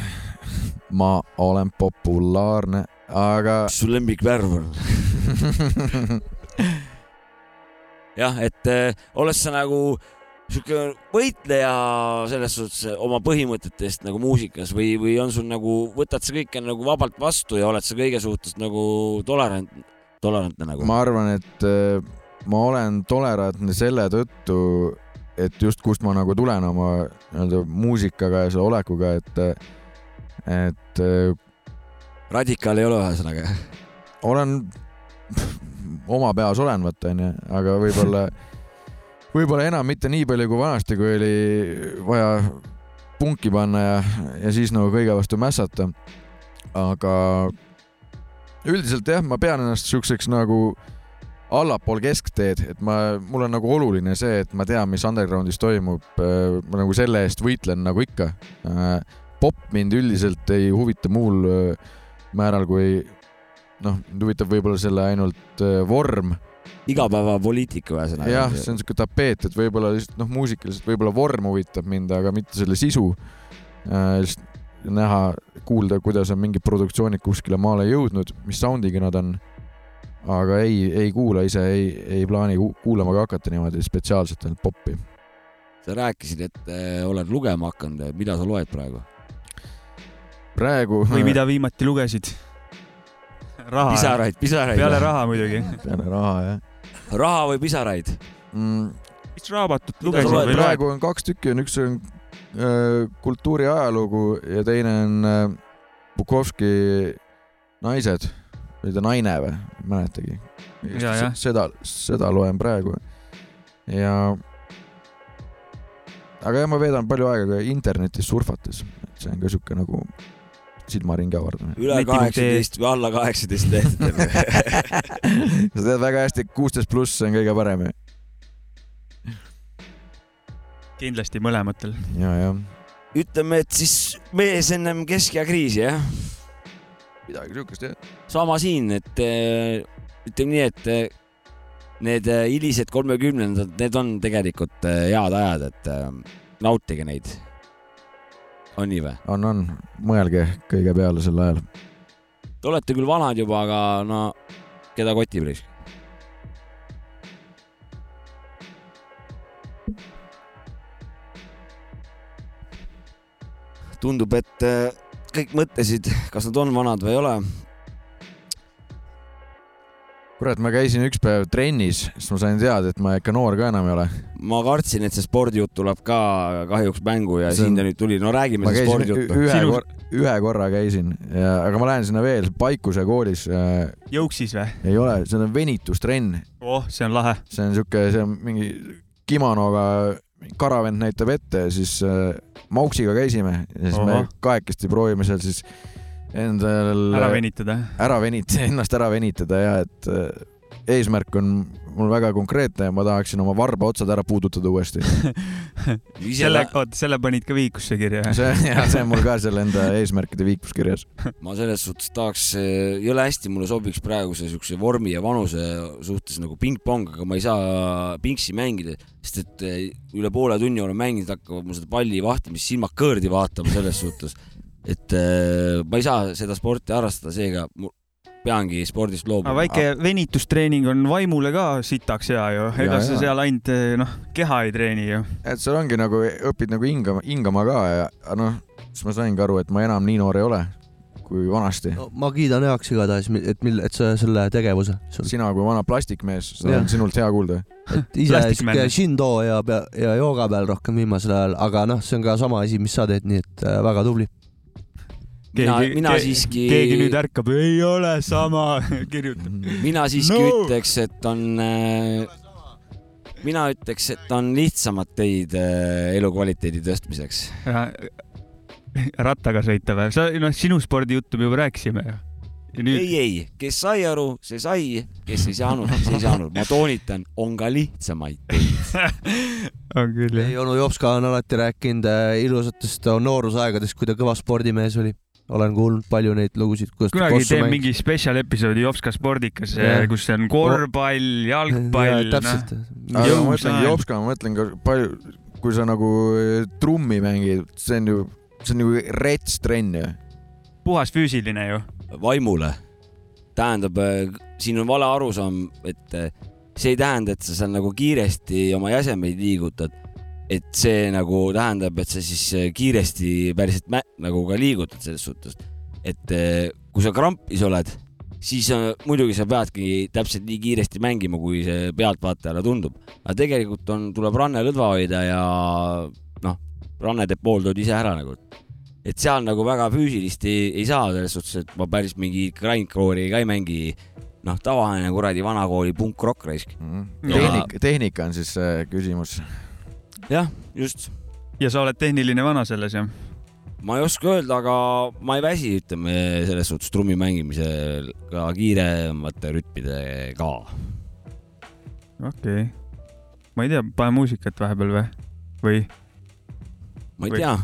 ma olen populaarne, aga mis su lemmikvärv on? jah, et eh, oled sa nagu sihuke võitleja selles suhtes oma põhimõtete eest nagu muusikas või, või on sul nagu, võtad sa kõike nagu vabalt vastu ja oled sa kõige suhtes nagu tolerant, tolerantne nagu? ma arvan, et äh, ma olen tolerantne selle tõttu, et just kust ma nagu tulen oma nii-öelda muusikaga ja selle olekuga, et, et äh, radikaal ei ole ühesõnaga. olen, oma peas olen, vaata onju, aga võib-olla, võib-olla enam mitte nii palju kui vanasti, kui oli vaja punki panna ja, ja siis nagu kõige vastu mässata. aga üldiselt jah, ma pean ennast siukseks nagu allapool keskteed, et ma, mul on nagu oluline see, et ma tean, mis undergroundis toimub. ma nagu selle eest võitlen nagu ikka. popp mind üldiselt ei huvita muul äh, määral kui noh, mind huvitab võib-olla selle ainult äh, vorm. igapäevapoliitika ühesõnaga. jah, see on siuke tapeet, et võib-olla lihtsalt noh, muusikaliselt võib-olla vorm huvitab mind, aga mitte selle sisu. lihtsalt näha, kuulda, kuidas on mingid produktsioonid kuskile maale jõudnud, mis sound'iga nad on. Aga ei, ei kuula ise, ei, ei plaani ku- kuulama ka hakata niimoodi spetsiaalselt ainult poppi. sa rääkisid, et eh, oled lugema hakanud, mida sa loed praegu? praegu. või mida viimati lugesid? raha. pisaraid, pisaraid. peale raha muidugi. peale raha jah raha või pisaraid? mm,. mis raamatut lugesid praegu on kaks tükki, on üks on äh, kultuuri ajalugu ja teine on äh, Bukovski Naised või ta Naine või, ei mäletagi. Jah. seda, seda loen praegu. ja, aga jah, ma veedan palju aega ka internetis surfates, et see on ka sihuke nagu silmaringi avardamine. üle kaheksateist või alla kaheksateist lehtedel. sa tead väga hästi, kuusteist pluss on kõige parem ju. kindlasti mõlematel. ja, ja ütleme, et siis mees ennem keskea kriisi, jah? midagi siukest jah. sama siin, et eh, ütleme nii, et eh, need eh, hilised kolmekümnendad, need on tegelikult head ajad, et nautige neid. on nii või? on, on, mõelge kõige peale sel ajal. Te olete küll vanad juba, aga no keda kotib risk? tundub, et kõik mõtlesid, kas nad on vanad või ei ole. kurat, ma käisin üks päev trennis, siis ma sain teada, et ma ikka noor ka enam ei ole. ma kartsin, et see spordijutt tuleb ka kahjuks mängu ja See siin ta nüüd tuli, no räägime siis spordijuttu. ühe Sinu- korra, ühe korra käisin ja, aga ma lähen sinna veel, Paikuse koolis äh, Jõuksis või? ei ole, see on venitustrenn, oh, see on lahe. see on siuke, see on mingi kimonoga karavend näitab ette ja siis äh, Mauksiga käisime ja siis me Ohoh. kahekesti proovime seal siis endal ära venitada. ära venitada, ennast ära venitada ja et äh, eesmärk on mul väga konkreetne ja ma tahaksin oma varba otsad ära puudutada uuesti. selle, oota, selle panid ka vihikusse kirja? see, ja see on mul ka seal enda eesmärkide viikuskirjas. ma selles suhtes tahaks, jõle hästi mulle sobiks praeguse siukse vormi ja vanuse suhtes nagu pingpong, aga ma ei saa pingsi mängida, sest et eh, üle poole tunni olen mänginud, hakkavad mul seda palli vahtimist silmad kõõrdi vaatama selles suhtes, et eh, ma ei saa seda sporti harrastada, seega peangi spordist loobuma. väike venitustreening on vaimule ka sitaks hea ju, ega Ja, sa seal ainult noh, keha ei treeni ju. et seal ongi nagu õpid nagu hingama, hingama ka ja noh, siis ma saingi aru, et ma enam nii noor ei ole kui vanasti. no, ma kiidan heaks igatahes, et mil-, et sa selle tegevuse sina kui vana plastikmees, seda on sinult hea kuulda. et ise siuke shindo ja, ja jooga peal rohkem viimasel ajal, aga noh, see on ka sama asi, mis sa teed, nii et äh, väga tubli. mina, mina siiski, keegi nüüd ärkab, ei ole sama, kirjutab. mina siiski No! ütleks, et on, mina ütleks, et on lihtsamad teid eh, elukvaliteedi tõstmiseks. rattaga sõita või? sa, noh, sinu spordijuttu me juba rääkisime ju. ja nüüd ei, ei, kes sai aru, see sai, kes ei saanud, see ei saanud. ma toonitan, on ka lihtsamaid teid. on küll jah. ei, onu Jopska on alati rääkinud äh, ilusatest noorusaegadest, kui ta kõva spordimees oli. Olen kuulnud palju neid lugusid, kuidas ta kunagi mängis. mingi spetsial episoodi Jopska spordikas Jah., kus on korvpall, jalgpall, Jaa, täpselt. aga ma aeg. Jopska, ma mõtlen ka palju, kui sa nagu eh, trummi mängid, see on ju, see on ju rets trenn ju. puhas füüsiline ju. vaimule. tähendab, siin on vale arusaam, et eh, see ei tähenda, et sa seal nagu kiiresti oma jäsemeid liigutad. Et see nagu tähendab, et sa siis eh, kiiresti päriselt nagu ka liigutad selles suhtes. et eh, kui sa krampis oled, siis eh, muidugi sa peadki täpselt nii kiiresti mängima, kui see pealtvaatajale tundub. aga tegelikult on, tuleb ranne lõdva hoida ja noh, ranne teeb pool tööd ise ära nagu et seal nagu väga füüsilist ei, ei saa selles suhtes, et ma päris mingi grindcore'i ka ei mängi. noh, tavaline kuradi vanakooli punk-rock raisk. tehnika, tehnika on siis see küsimus. jah, just. ja sa oled tehniline vana selles jah? ma ei oska öelda, aga ma ei väsi, ütleme selles suhtes trummi mängimisel ka kiiremate rütmidega. okei okay.. ma ei tea, pane muusikat vahepeal või? või? ma ei Või- tea.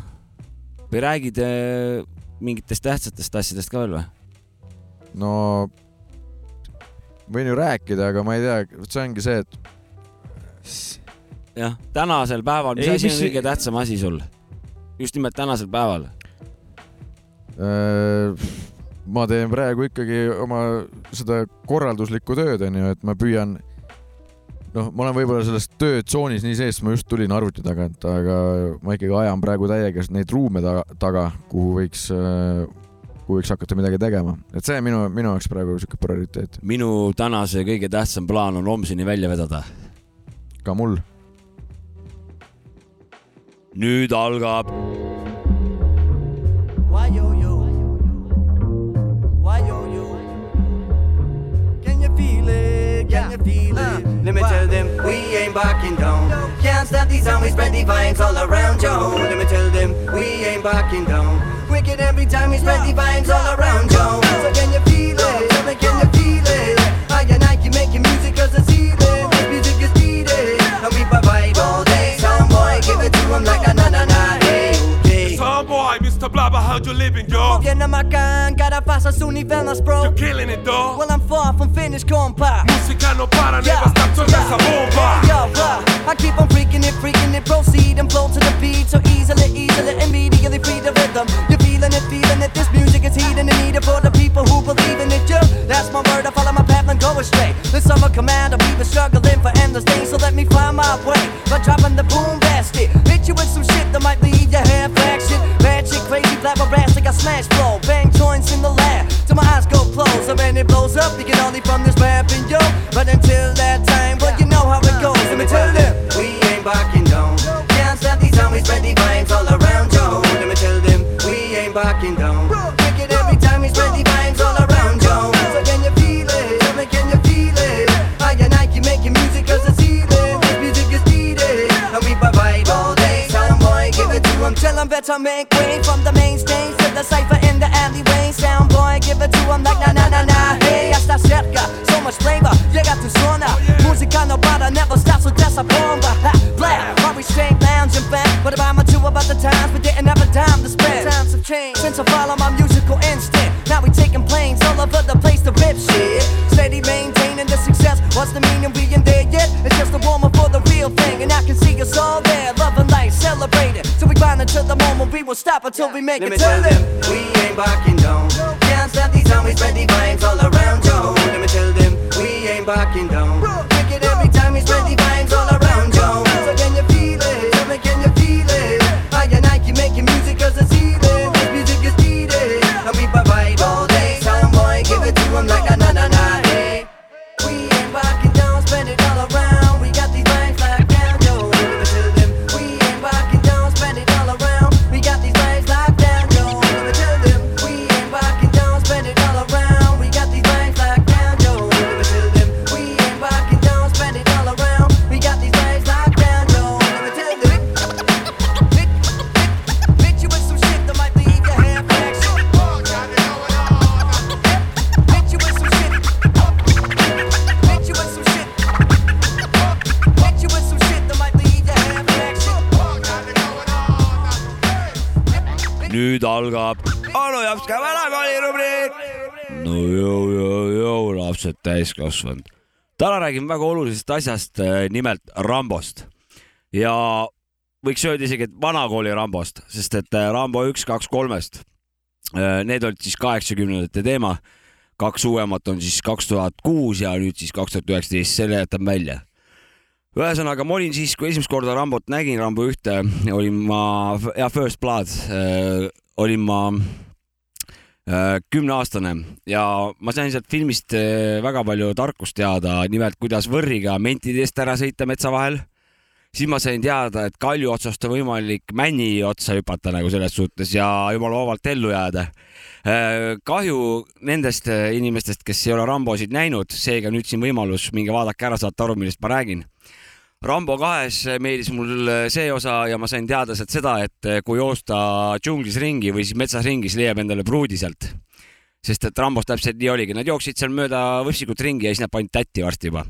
või räägid eh, mingitest tähtsatest asjadest ka veel või? no võin ju rääkida, aga ma ei tea, see ongi see, et jah, tänasel päeval, mis asi on kõige tähtsam asi sul? just nimelt tänasel päeval. äh, ma teen praegu ikkagi oma seda korralduslikku tööd, onju, et ma püüan noh, ma olen võib-olla selles töötsoonis nii sees, ma just tulin arvuti tagant, aga ma ikkagi ajan praegu täiega neid ruume taga, taga, kuhu võiks, kuhu võiks hakata midagi tegema, et see minu, minu jaoks praegu siuke prioriteet, minu tänase kõige tähtsam plaan on homseni välja vedada. ka mul. Can you feel it? Can you feel it? Let me tell them we ain't backing down. Can't stop these and we spread the vibes all around yo. Let me tell them we ain't backing down. Wicked every time we spread the vibes all around yo. So can you feel it? Tell me can you boy, Mr. Blabber, how you living, yo? Viene Macan, cada fasa su nivelas, bro. You're killing it, dog. Well, I'm far from finished, compa. Música no para, Yeah, never stop to yeah. esa bomba. Yo, uh, I keep on freaking it, freaking it, proceed and flow to the beat so easily, easily, immediately free the rhythm. You're feeling it, feeling it. This music is heating and needed for the people who believe in it. Yo, that's my word. I follow my path and go astray. The summer commander, we've been struggling for endless days, so let me find my way by dropping the boom basket. Hit you with some shit that might leave your Chick crazy, flabbergasted, I smash flow. Bang joints in the lab till my eyes go closed. When it blows up, you can only from this yo. But until that time, well, you know how it goes. Let me tell them, we ain't backing down. Can't stop these homies, spread the vines all around, you. Let me tell them, we ain't backing down. Crazy better make way from the main stage to the cipher in the alleyway. Sound boy, give it to him like na na na na. Hey, hasta cerca, so much flavor, llega tu zona. Música no para, never stops, so that's a bomba. Ha, blah, while we straight lounging back. What about my two about the times we didn't have a dime to spend? Times have changed since I follow my musical we make Let it me tell them. we ain't backing down. Can't stop these we spread the vibes all around, yo. Let me tell them, we ain't backing down. Lapsed täiskasvanud. täna räägime väga olulisest asjast, nimelt Rambost ja võiks öelda isegi, et vanakooli Rambost, sest et äh, Rambo üks, kaks, kolmest, need olid siis kaheksakümnendate teema. kaks uuemat on siis kaks tuhat kuus ja nüüd siis kaks tuhat üheksateist, selle jätan välja ühesõnaga, ma olin siis, kui esimest korda Rambot nägin, Rambo ühte, olin ma, ja First Blood äh,, olin ma äh, kümneaastane ja ma sain sealt filmist äh, väga palju tarkust teada, nimelt kuidas võrriga mentidest ära sõita metsa vahel. siis ma sain teada, et kalju otsast on võimalik männi otsa hüpata nagu selles suhtes ja jumala vabalt ellu jääda. kahju nendest äh, inimestest, kes ei ole Rambosid näinud, seega nüüd siin võimalus, minge vaadake ära, saate aru, millest ma räägin Rambo kahes meeldis mul see osa ja ma sain teada sealt seda, et kui joosta džunglis ringi või siis metsas ringi, siis leiab endale pruudi sealt. sest et Rambos täpselt nii oligi, nad jooksid seal mööda võssikut ringi ja siis nad panid tätti varsti juba.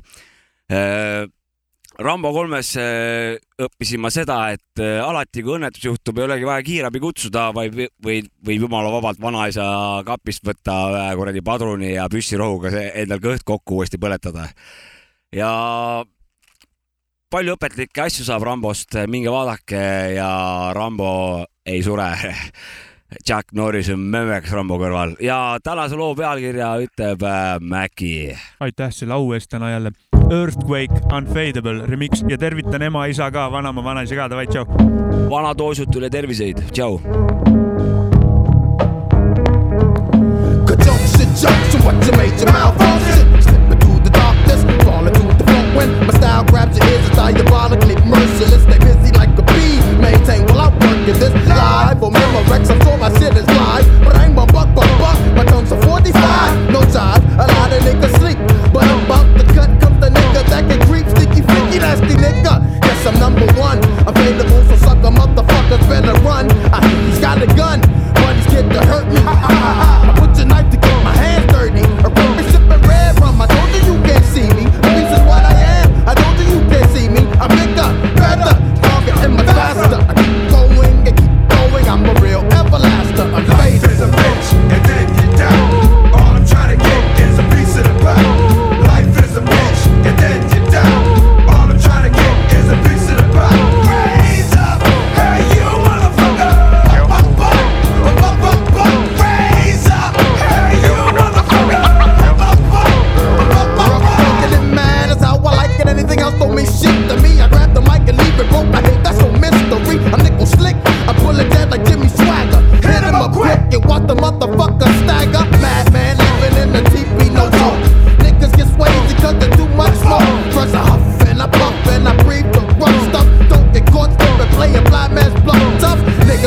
Rambo kolmes äh, õppisin ma seda, et äh, alati kui õnnetus juhtub, ei olegi vaja kiirabi kutsuda, vaid või, või võib jumala vabalt vanaisa kapist võtta kuradi padruni ja püssirohuga endal kõht kokku uuesti põletada. ja palju õpetlikke asju saab Rambost, minge vaadake ja Rambo ei sure. Jack Norris on memmeks Rambo kõrval ja tänase loo pealkirja ütleb äh, Maci. aitäh selle au eest täna jälle. Earthquake Unfadable remix ja tervitan ema, isa ka, vanaema, vanaisa ka, davai, tšau. vana toosutule terviseid, tšau. Conjunction junction, what you made your mouth on when my style grabs your ears. It's diabolically merciless. Stay busy like a bee. Maintain while I'm working this live. On Memorex, I'm sure my shit is live. But I ain't my buck, buck, buck. My tongue's a 45. No time. a lot of niggas sleep. But I'm about to cut, comes the nigga that can creep. Sticky, freaky, nasty nigga. Yes, I'm number one. Available, so sucker motherfuckers better run. I hear he's got a gun, but he's scared to hurt me.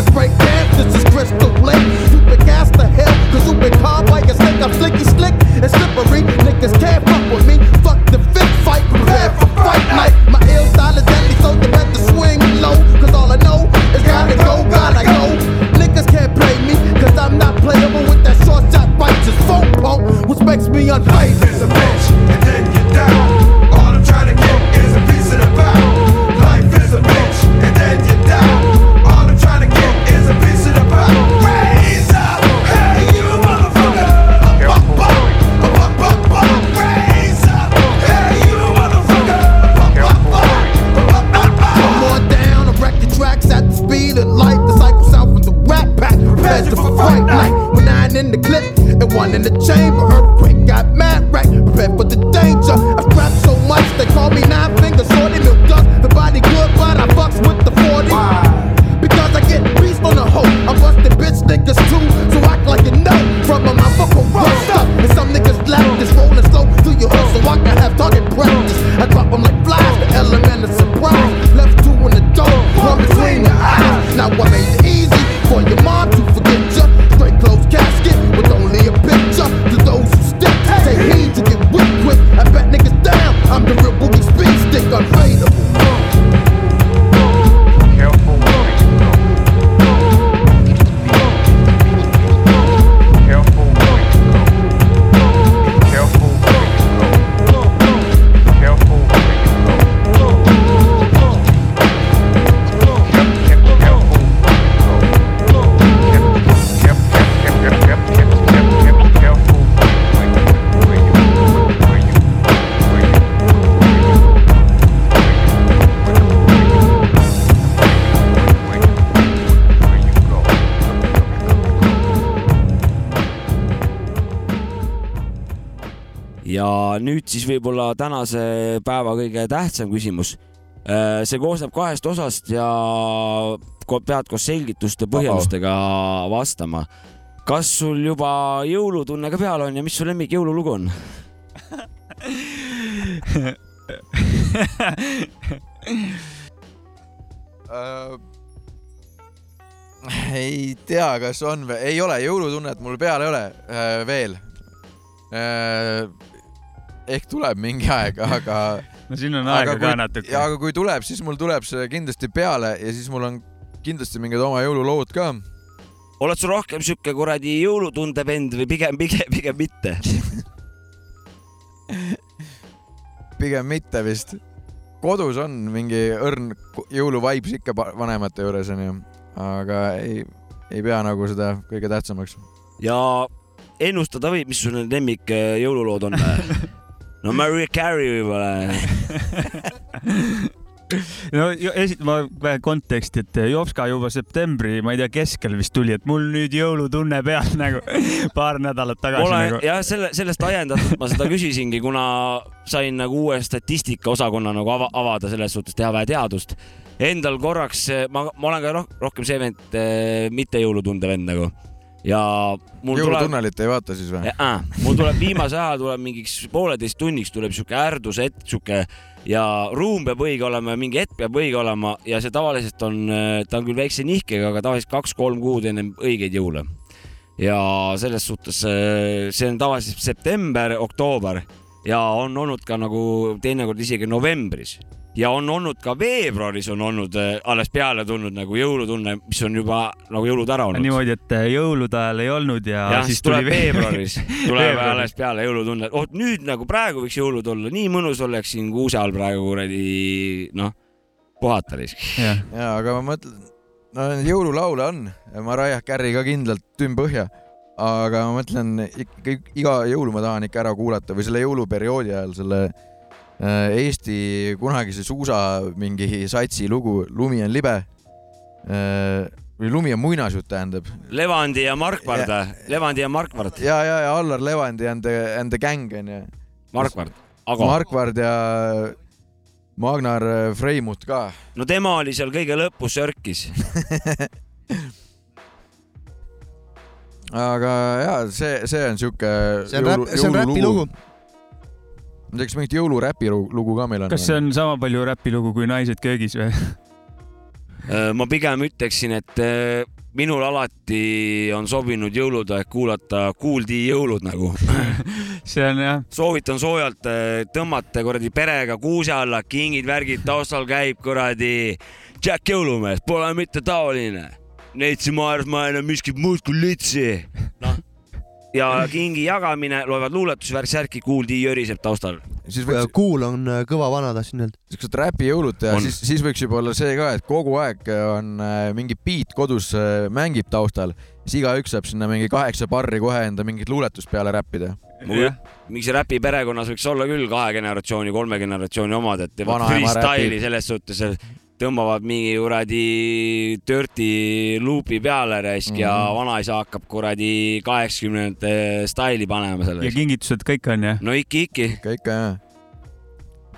is break dance, this is crystal lake. You big ass the hell, cause you been caught by your snake. I'm slicky slick and slippery. Niggas can't fuck nüüd siis võib-olla tänase päeva kõige tähtsam küsimus. see koosneb kahest osast ja pead koos selgituste põhjendustega vastama. kas sul juba jõulutunne ka peal on ja mis su lemmik jõululugu on? Äh, ei tea, kas on või, ei ole, jõulutunnet mul peal ei ole äh, veel äh,. Ehk tuleb mingi aeg, aga. no siin on aega ka natuke. ja aga kui tuleb, siis mul tuleb see kindlasti peale ja siis mul on kindlasti mingid oma jõululood ka. oled sa rohkem sihuke kuradi jõulutunde vend või pigem, pigem, pigem mitte? pigem mitte vist. kodus on mingi õrn jõuluvibes ikka vanemate juures onju, aga ei, ei pea nagu seda kõige tähtsamaks. ja ennustada võib, mis sul lemmik äh, jõululood on? no Mariah Carey võib-olla. no esit-, ma vähe konteksti, et Jopska juba septembri, ma ei tea, keskel vist tuli, et mul nüüd jõulutunne peal nagu paar nädalat tagasi Pole nagu. jah, selle, sellest ajendatult ma seda küsisingi, kuna sain nagu uue statistikaosakonna nagu ava, avada selles suhtes, teha vähe teadust. Endal korraks, ma, ma olen ka roh rohkem see vend, mitte jõulutunde vend nagu. Ja mul tuleb, jõulutunnelit ei vaata siis või? mul tuleb viimase aja tuleb mingiks pooleteist tunniks tuleb sihuke ärdushetk, sihuke ja ruum peab õige olema ja mingi hetk peab õige olema ja see tavaliselt on, ta on küll väikse nihkega, aga tavaliselt kaks-kolm kuud ennem õigeid jõule. ja selles suhtes äh, see on tavaliselt september, oktoober ja on olnud ka nagu teinekord isegi novembris ja on olnud ka veebruaris on olnud äh, alles peale tulnud nagu jõulutunne, mis on juba nagu jõulud ära olnud. niimoodi, et jõulude ajal ei olnud ja, jah, siis tuleb tuli veebruaris, tuleb Veebruaris. alles peale jõulutunne, oh nüüd nagu praegu võiks jõulud olla, nii mõnus oleks siin kuuse all praegu kuradi noh, puhata risk. jah, ja aga ma mõtlen, no jõululaule on, Mariah Carey ka kindlalt tünn põhja, aga ma mõtlen ikka iga jõulu ma tahan ikka ära kuulata või selle jõuluperioodi ajal selle äh, Eesti kunagise suusa mingi satsi lugu Lumi on libe äh, või Lumi on muinasjutt tähendab Levandi ja Markvard või? Levandi ja Markvard, ja, ja, ja Allar Levandi and the, and the gang onju. Markvard, aga Markvard ja Magnar Freimut ka. no tema oli seal kõige lõpus sörkis. aga ja see, see on siuke. see on räpp, see on räpilugu. Ma teeks mingit jõuluräpi lu- lugu ka meil on. kas see on sama palju räpilugu kui Naised köögis või? Äh, ma pigem ütleksin, et äh, minul alati on sobinud jõulude aeg kuulata Kool D jõulud nagu. see on jah, soovitan soojalt äh, tõmmata kuradi perega kuuse alla, kingid, värgid, taustal käib kuradi Jack Jõulumees, pole mitte taoline. Neitsi Maarjas ma enam miskit muud kui litsi. noh, ja kingi jagamine, loevad luuletusi, värk-särki, Kool Djöriseb taustal. siis võiks kuul on äh, kõva vana, tahtsin öelda. siuksed räpijõulud teha, On. siis, siis võiks juba olla see ka, et kogu aeg on äh, mingi beat kodus äh, mängib taustal, siis igaüks saab sinna mingi kaheksa barri kohe enda mingit luuletust peale räppida. jah, miks see räpi perekonnas võiks olla küll kahe generatsiooni, kolme generatsiooni omad, et freestyle'i selles suhtes, tõmbavad mingi kuradi dirty luupi peale raisk mm -hmm. ja Mhm. vanaisa hakkab kuradi kaheksakümnendate staili panema ja selle. kingitused kõik on jah? no ikka, ikka. ikka, ikka jah.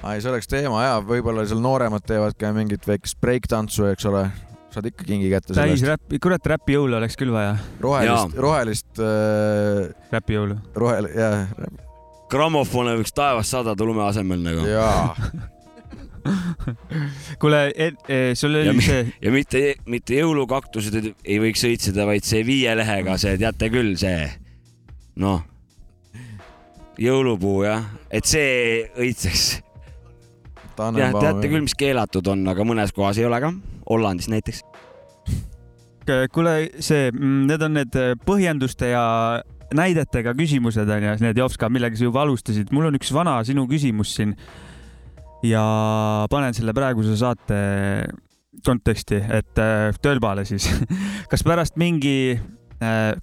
ai, see oleks teema ja võib-olla seal nooremad teevad ka mingit väikest breiktantsu, eks ole. saad ikka kingi kätte täis räppi, kurat räpijõule oleks küll vaja, rohelist, rohelist äh,, räpijõulu. rohel-, jah, grammofone võiks taevast sadada lume asemel nagu. jaa. kuule, sul ja, oli mi- see, ja mitte, mitte jõulukaktused ei- võiks õitseda, vaid see viie lehega, see teate küll, see noh, jõulupuu jah, et see õitseks. jah, teate küll, mis keelatud on, aga mõnes kohas ei ole ka, Hollandis näiteks. kuule, see, need on need põhjenduste ja näidetega küsimused on ju, need Jopska, millega sa juba alustasid. mul on üks vana sinu küsimus siin ja panen selle praeguse saate konteksti, et äh, Tölbale siis. kas pärast mingi,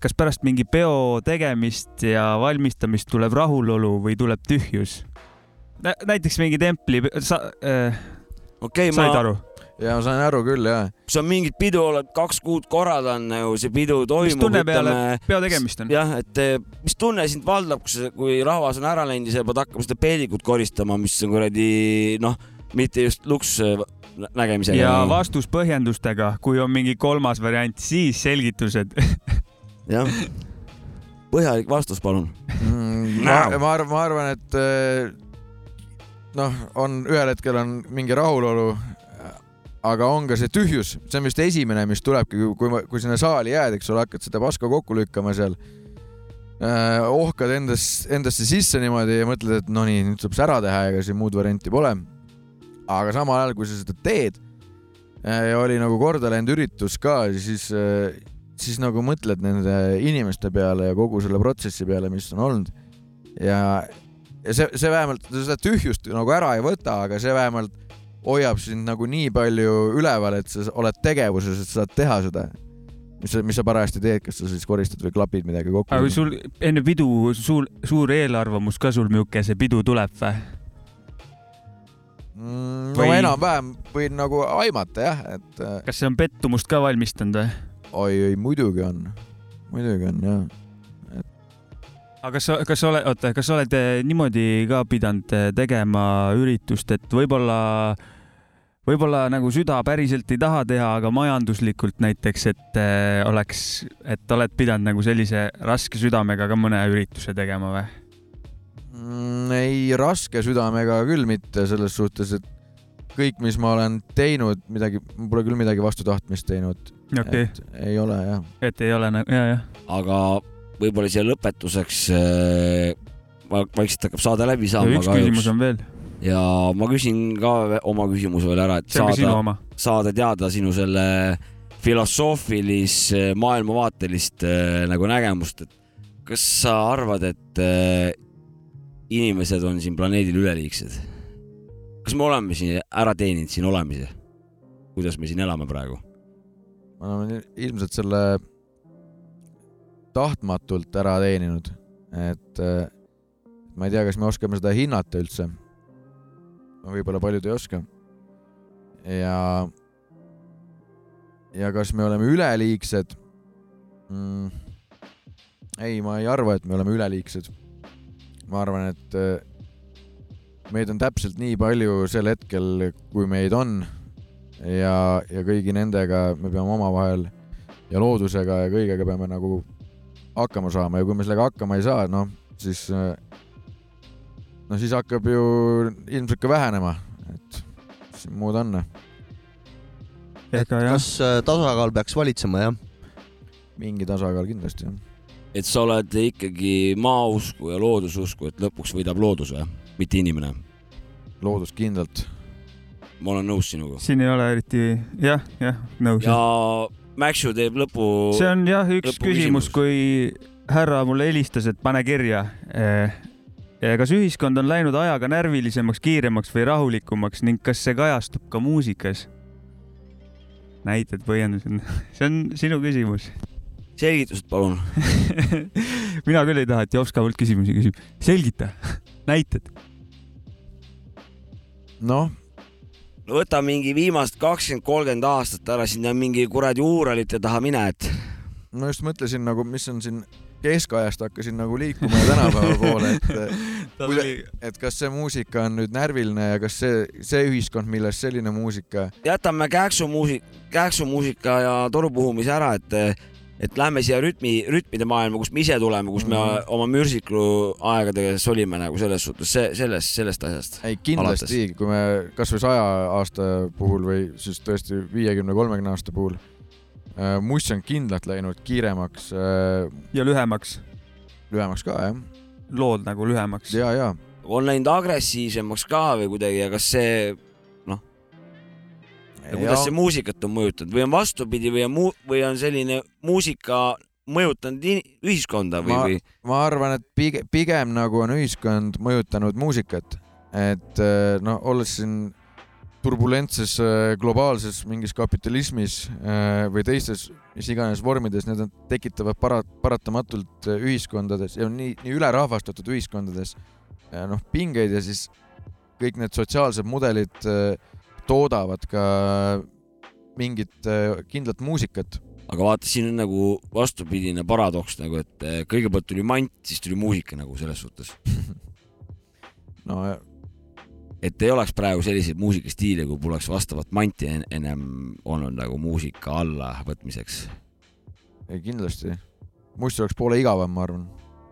kas pärast mingi peo tegemist ja valmistamist tuleb rahulolu või tuleb tühjus? näiteks mingi templi, sa äh, okei okay,, ma? Ja ma sain aru küll jah. kui sa mingit pidu oled kaks kuud korraldanud nagu see pidu toimub. mis tunne peale peo tegemist on? jah, et eh, mis tunne sind valdab, kui, kui rahvas on ära läinud ja sa pead hakkama seda peelikut koristama, mis on kuradi noh, mitte just luks eh, nägemisega. ja vastus põhjendustega, kui on mingi kolmas variant, siis selgitused. jah, põhjalik vastus, palun. Mm, ma, ma arvan, ma arvan, et eh, noh, on ühel hetkel on mingi rahulolu, aga on ka see tühjus, see on vist esimene, mis tulebki, kui, kui sinna saali jääd, eks ole, hakkad seda paska kokku lükkama seal. ohkad endas, endasse sisse niimoodi ja mõtled, et no nii, nüüd tuleb see ära teha, ega siin muud varianti pole. aga samal ajal, kui sa seda teed ja oli nagu korda läinud üritus ka, siis, siis nagu mõtled nende inimeste peale ja kogu selle protsessi peale, mis on olnud. ja, ja see, see vähemalt seda tühjust nagu ära ei võta, aga see vähemalt hoiab sind nagu nii palju üleval, et sa oled tegevuses, et sa saad teha seda, mis sa, mis sa parajasti teed, kas sa siis koristad või klapid midagi kokku. aga sul enne pidu suur, suur eelarvamus ka sul niisugune see pidu tuleb või? mm,. no Või- enam-vähem võin nagu aimata jah, et äh, kas see on pettumust ka valmistanud või? oi, oi muidugi on, muidugi on jah. aga kas, kas sa oled, oota, kas sa oled eh, niimoodi ka pidanud eh, tegema üritust, et võib-olla, võib-olla nagu süda päriselt ei taha teha, aga majanduslikult näiteks, et eh, oleks, et oled pidanud nagu sellise raske südamega ka mõne ürituse tegema või? mm,? ei, raske südamega küll mitte selles suhtes, et kõik, mis ma olen teinud, midagi, ma pole küll midagi vastu tahtmist teinud. Et ei ole jah. et ei ole nagu, ja, jah. aga võib-olla siia lõpetuseks äh, va- vaikselt hakkab saade läbi saama. üks küsimus on veel. Ja ma küsin ka oma küsimuse veel ära, et saada, saada teada sinu selle filosoofilist, maailmavaatelist äh, nagu nägemust, et kas sa arvad, et äh, inimesed on siin planeedil üleliigsed? kas me oleme siin ära teeninud siin olemise? kuidas me siin elame praegu? me oleme ilmselt selle tahtmatult ära teeninud, et äh, ma ei tea, kas me oskame seda hinnata üldse. Võib-olla paljud ei oska. ja, ja kas me oleme üleliigsed mm,? ei, ma ei arva, et me oleme üleliigsed. ma arvan, et äh, meid on täpselt nii palju sel hetkel, kui meid on ja, ja kõigi nendega me peame omavahel ja loodusega ja kõigega peame nagu hakkama saama ja kui me sellega hakkama ei saa, noh, siis, no siis hakkab ju ilmselt ka vähenema, et mis siin muud on. ega jah, kas äh, tasakaal peaks valitsema, jah? mingi tasakaal kindlasti jah. et sa oled ikkagi maausku ja loodususku, et lõpuks võidab loodus või, mitte inimene? loodus kindlalt. ma olen nõus sinuga. siin ei ole eriti jah, jah, nõus. ja Maxu teeb lõpu. see on jah, üks lõpuküsimus. küsimus, kui härra mulle helistas, et pane kirja. Kas ühiskond on läinud ajaga närvilisemaks, kiiremaks või rahulikumaks ning kas see kajastub ka muusikas? näited, põhjendused, see on sinu küsimus. selgitused palun. mina küll ei taha, et Jops ka mult küsimusi küsib. selgita, näited. noh, no võta mingi viimased kakskümmend, kolmkümmend aastat ära sinna mingi kuradi uuralite taha mine, et ma just mõtlesin nagu, mis on siin keskajast hakkasin nagu liikuma ja tänapäeva poole, et tuli- et kas see muusika on nüüd närviline ja kas see, see ühiskond, milles selline muusika jätame kääksu muusika, kääksu muusika ja torupuhumise ära, et et lähme siia rütmi, rütmide maailma, kust me ise tuleme, kus me Mhm. oma mürsiklu aegadega solime nagu selles suhtes, see, sellest, sellest asjast. ei kindlasti, kui me kasvõi saja aasta puhul või siis tõesti viiekümne, kolmekümne aasta puhul muss on kindlalt läinud kiiremaks äh,, ja lühemaks, lühemaks ka jah, lood nagu lühemaks. ja, ja. On läinud agressiivsemaks ka või kuidagi ja kas see, noh, kuidas see muusikat on mõjutanud? Või on vastupidi või on muu- või on selline muusika mõjutanud ühiskonda või, ma või, ma arvan, et pigem, pigem nagu on ühiskond mõjutanud muusikat, et äh, noh, olles siin turbulentses äh, globaalses mingis kapitalismis äh, või teistes mis iganes vormides, need on, tekitavad para-, paratamatult äh, ühiskondades ja nii, nii ülerahvastatud ühiskondades noh, pingeid ja siis kõik need sotsiaalsed mudelid toodavad ka mingit kindlat muusikat aga vaata, siin on nagu vastupidine paradoks nagu, et kõigepealt tuli mant, siis tuli muusika nagu selles suhtes. no et ei oleks praegu selliseid muusikastiile, kui poleks vastavat manti en ennem olnud nagu muusika alla võtmiseks. ei, kindlasti, muist oleks poole igavam, ma arvan.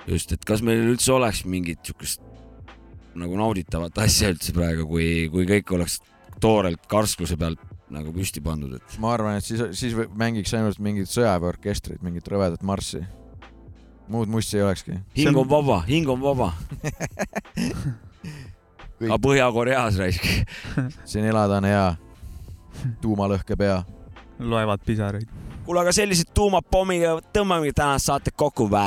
just, et kas meil üldse oleks mingit siukest nagu nauditavat asja üldse praegu, kui, kui kõik oleks toorelt karskluse pealt nagu püsti pandud, et ma arvan, et siis, siis mängiks ainult mingit sõjaväeorkestrit, mingit rõvedat marssi. muud mussi ei olekski. hing on vaba, hing on vaba. aga Põhja-Koreas raisk. siin elada on hea. tuumalõhke pea. loevad pisaraid. kuule, aga sellised tuumapommiga tõmbamegi tänast saadet kokku vä?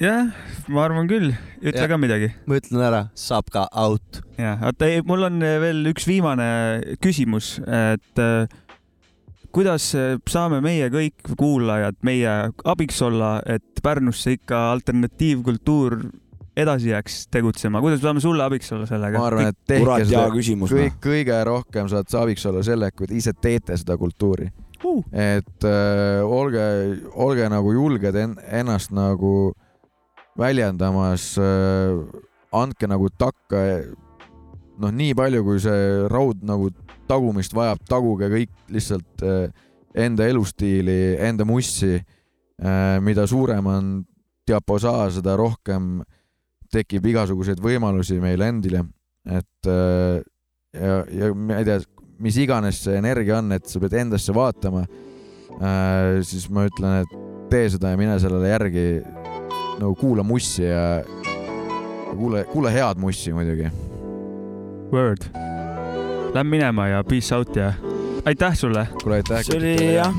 jah, ma arvan küll, ütle Jah. ka midagi. ma ütlen ära, saab ka out. jah, oota, ei, mul on veel üks viimane küsimus, et äh, kuidas äh, saame meie kõik kuulajad meie abiks olla, et Pärnusse ikka alternatiivkultuur edasi jääks tegutsema, kuidas me saame sulle abiks olla sellega? ma arvan, et kurat, tehke seda küsimus, kõik, kõige rohkem saad sa abiks olla sellega, kui te ise teete seda kultuuri uh.. et äh, olge, olge nagu julged en, ennast nagu väljendamas äh,, andke nagu takka noh, nii palju, kui see raud nagu tagumist vajab, taguge kõik lihtsalt äh, enda elustiili, enda mussi äh,. mida suurem on diaposaa, seda rohkem tekib igasuguseid võimalusi meile endile, et äh, ja, ja ma ei tea, mis iganes see energia on, et sa pead endasse vaatama äh,, siis ma ütlen, et tee seda ja mine sellele järgi. nagu kuula mussi ja, kuule, kuule head mussi muidugi. Word. Lähme minema ja peace out ja aitäh sulle. kuule, aitäh. see oli jah,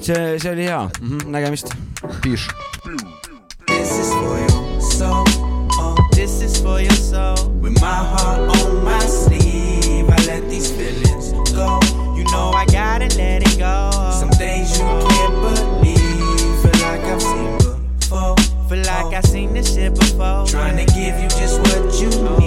see, see oli hea mm, -hmm. nägemist. Peace. This is for your soul. Oh, for your soul. With my heart on my sleeve, I let these feelings go. You know I gotta let it go. Some things you can't believe. Feel like I've seen before. Feel like oh. I've seen this shit before. Trying to give you just what you oh.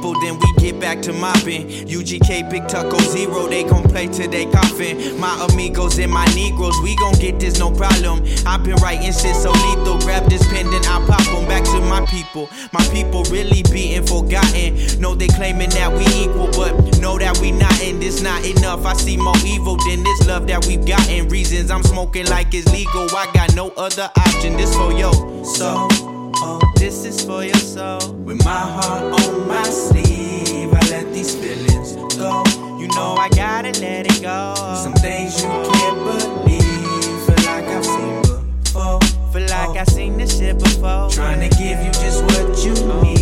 People, then we get back to mopping. UGK, Big Tucko, Zero, they gon' play till they coffin. My amigos and my Negroes, we gon' get this no problem. I've been writing shit so lethal, grab this pen, then I pop 'em back to my people. My people really being forgotten. Know they claiming that we equal, but know that we not, and this not enough. I see more evil than this love that we've gotten. Reasons I'm smoking like it's legal, I got no other option. This for yo. So, oh, for your soul. With my heart on my sleeve, I let these feelings go. You know I gotta let it go. Some things you can't believe. Feel like I've seen before. Feel like oh. I've seen this shit before. Trying to give you just what you need.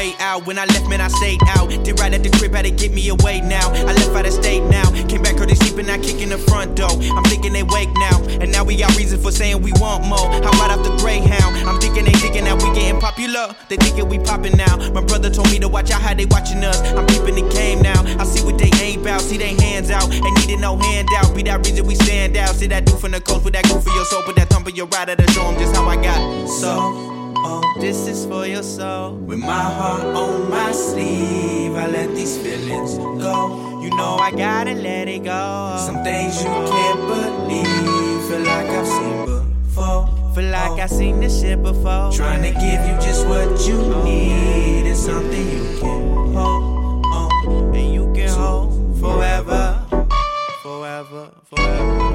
Way out. When I left, man, I stayed out. Did right at the crib, had to get me away now. I left out of state now. Came back, heard they sleeping, I kick in the front door. I'm thinking they wake now. And now we got reason for saying we want more. How right off the Greyhound. I'm thinking they thinking that we getting popular. They thinking we popping now. My brother told me to watch out how they watching us. I'm peeping the game now. I see what they ain't about. See they hands out. Ain't needing no handout. Be that reason we stand out. See that dude from the coast with that goof for your soul. Put that thump in your rider to show 'em just how I got. So. Oh, this is for your soul. With my heart on my sleeve, I let these feelings go. You know I gotta let it go. Some things you can't believe. Feel like I've seen before. Feel like I've seen this shit before. Trying to give you just what you need. It's something you can hold on and you can hold. Forever, forever, forever.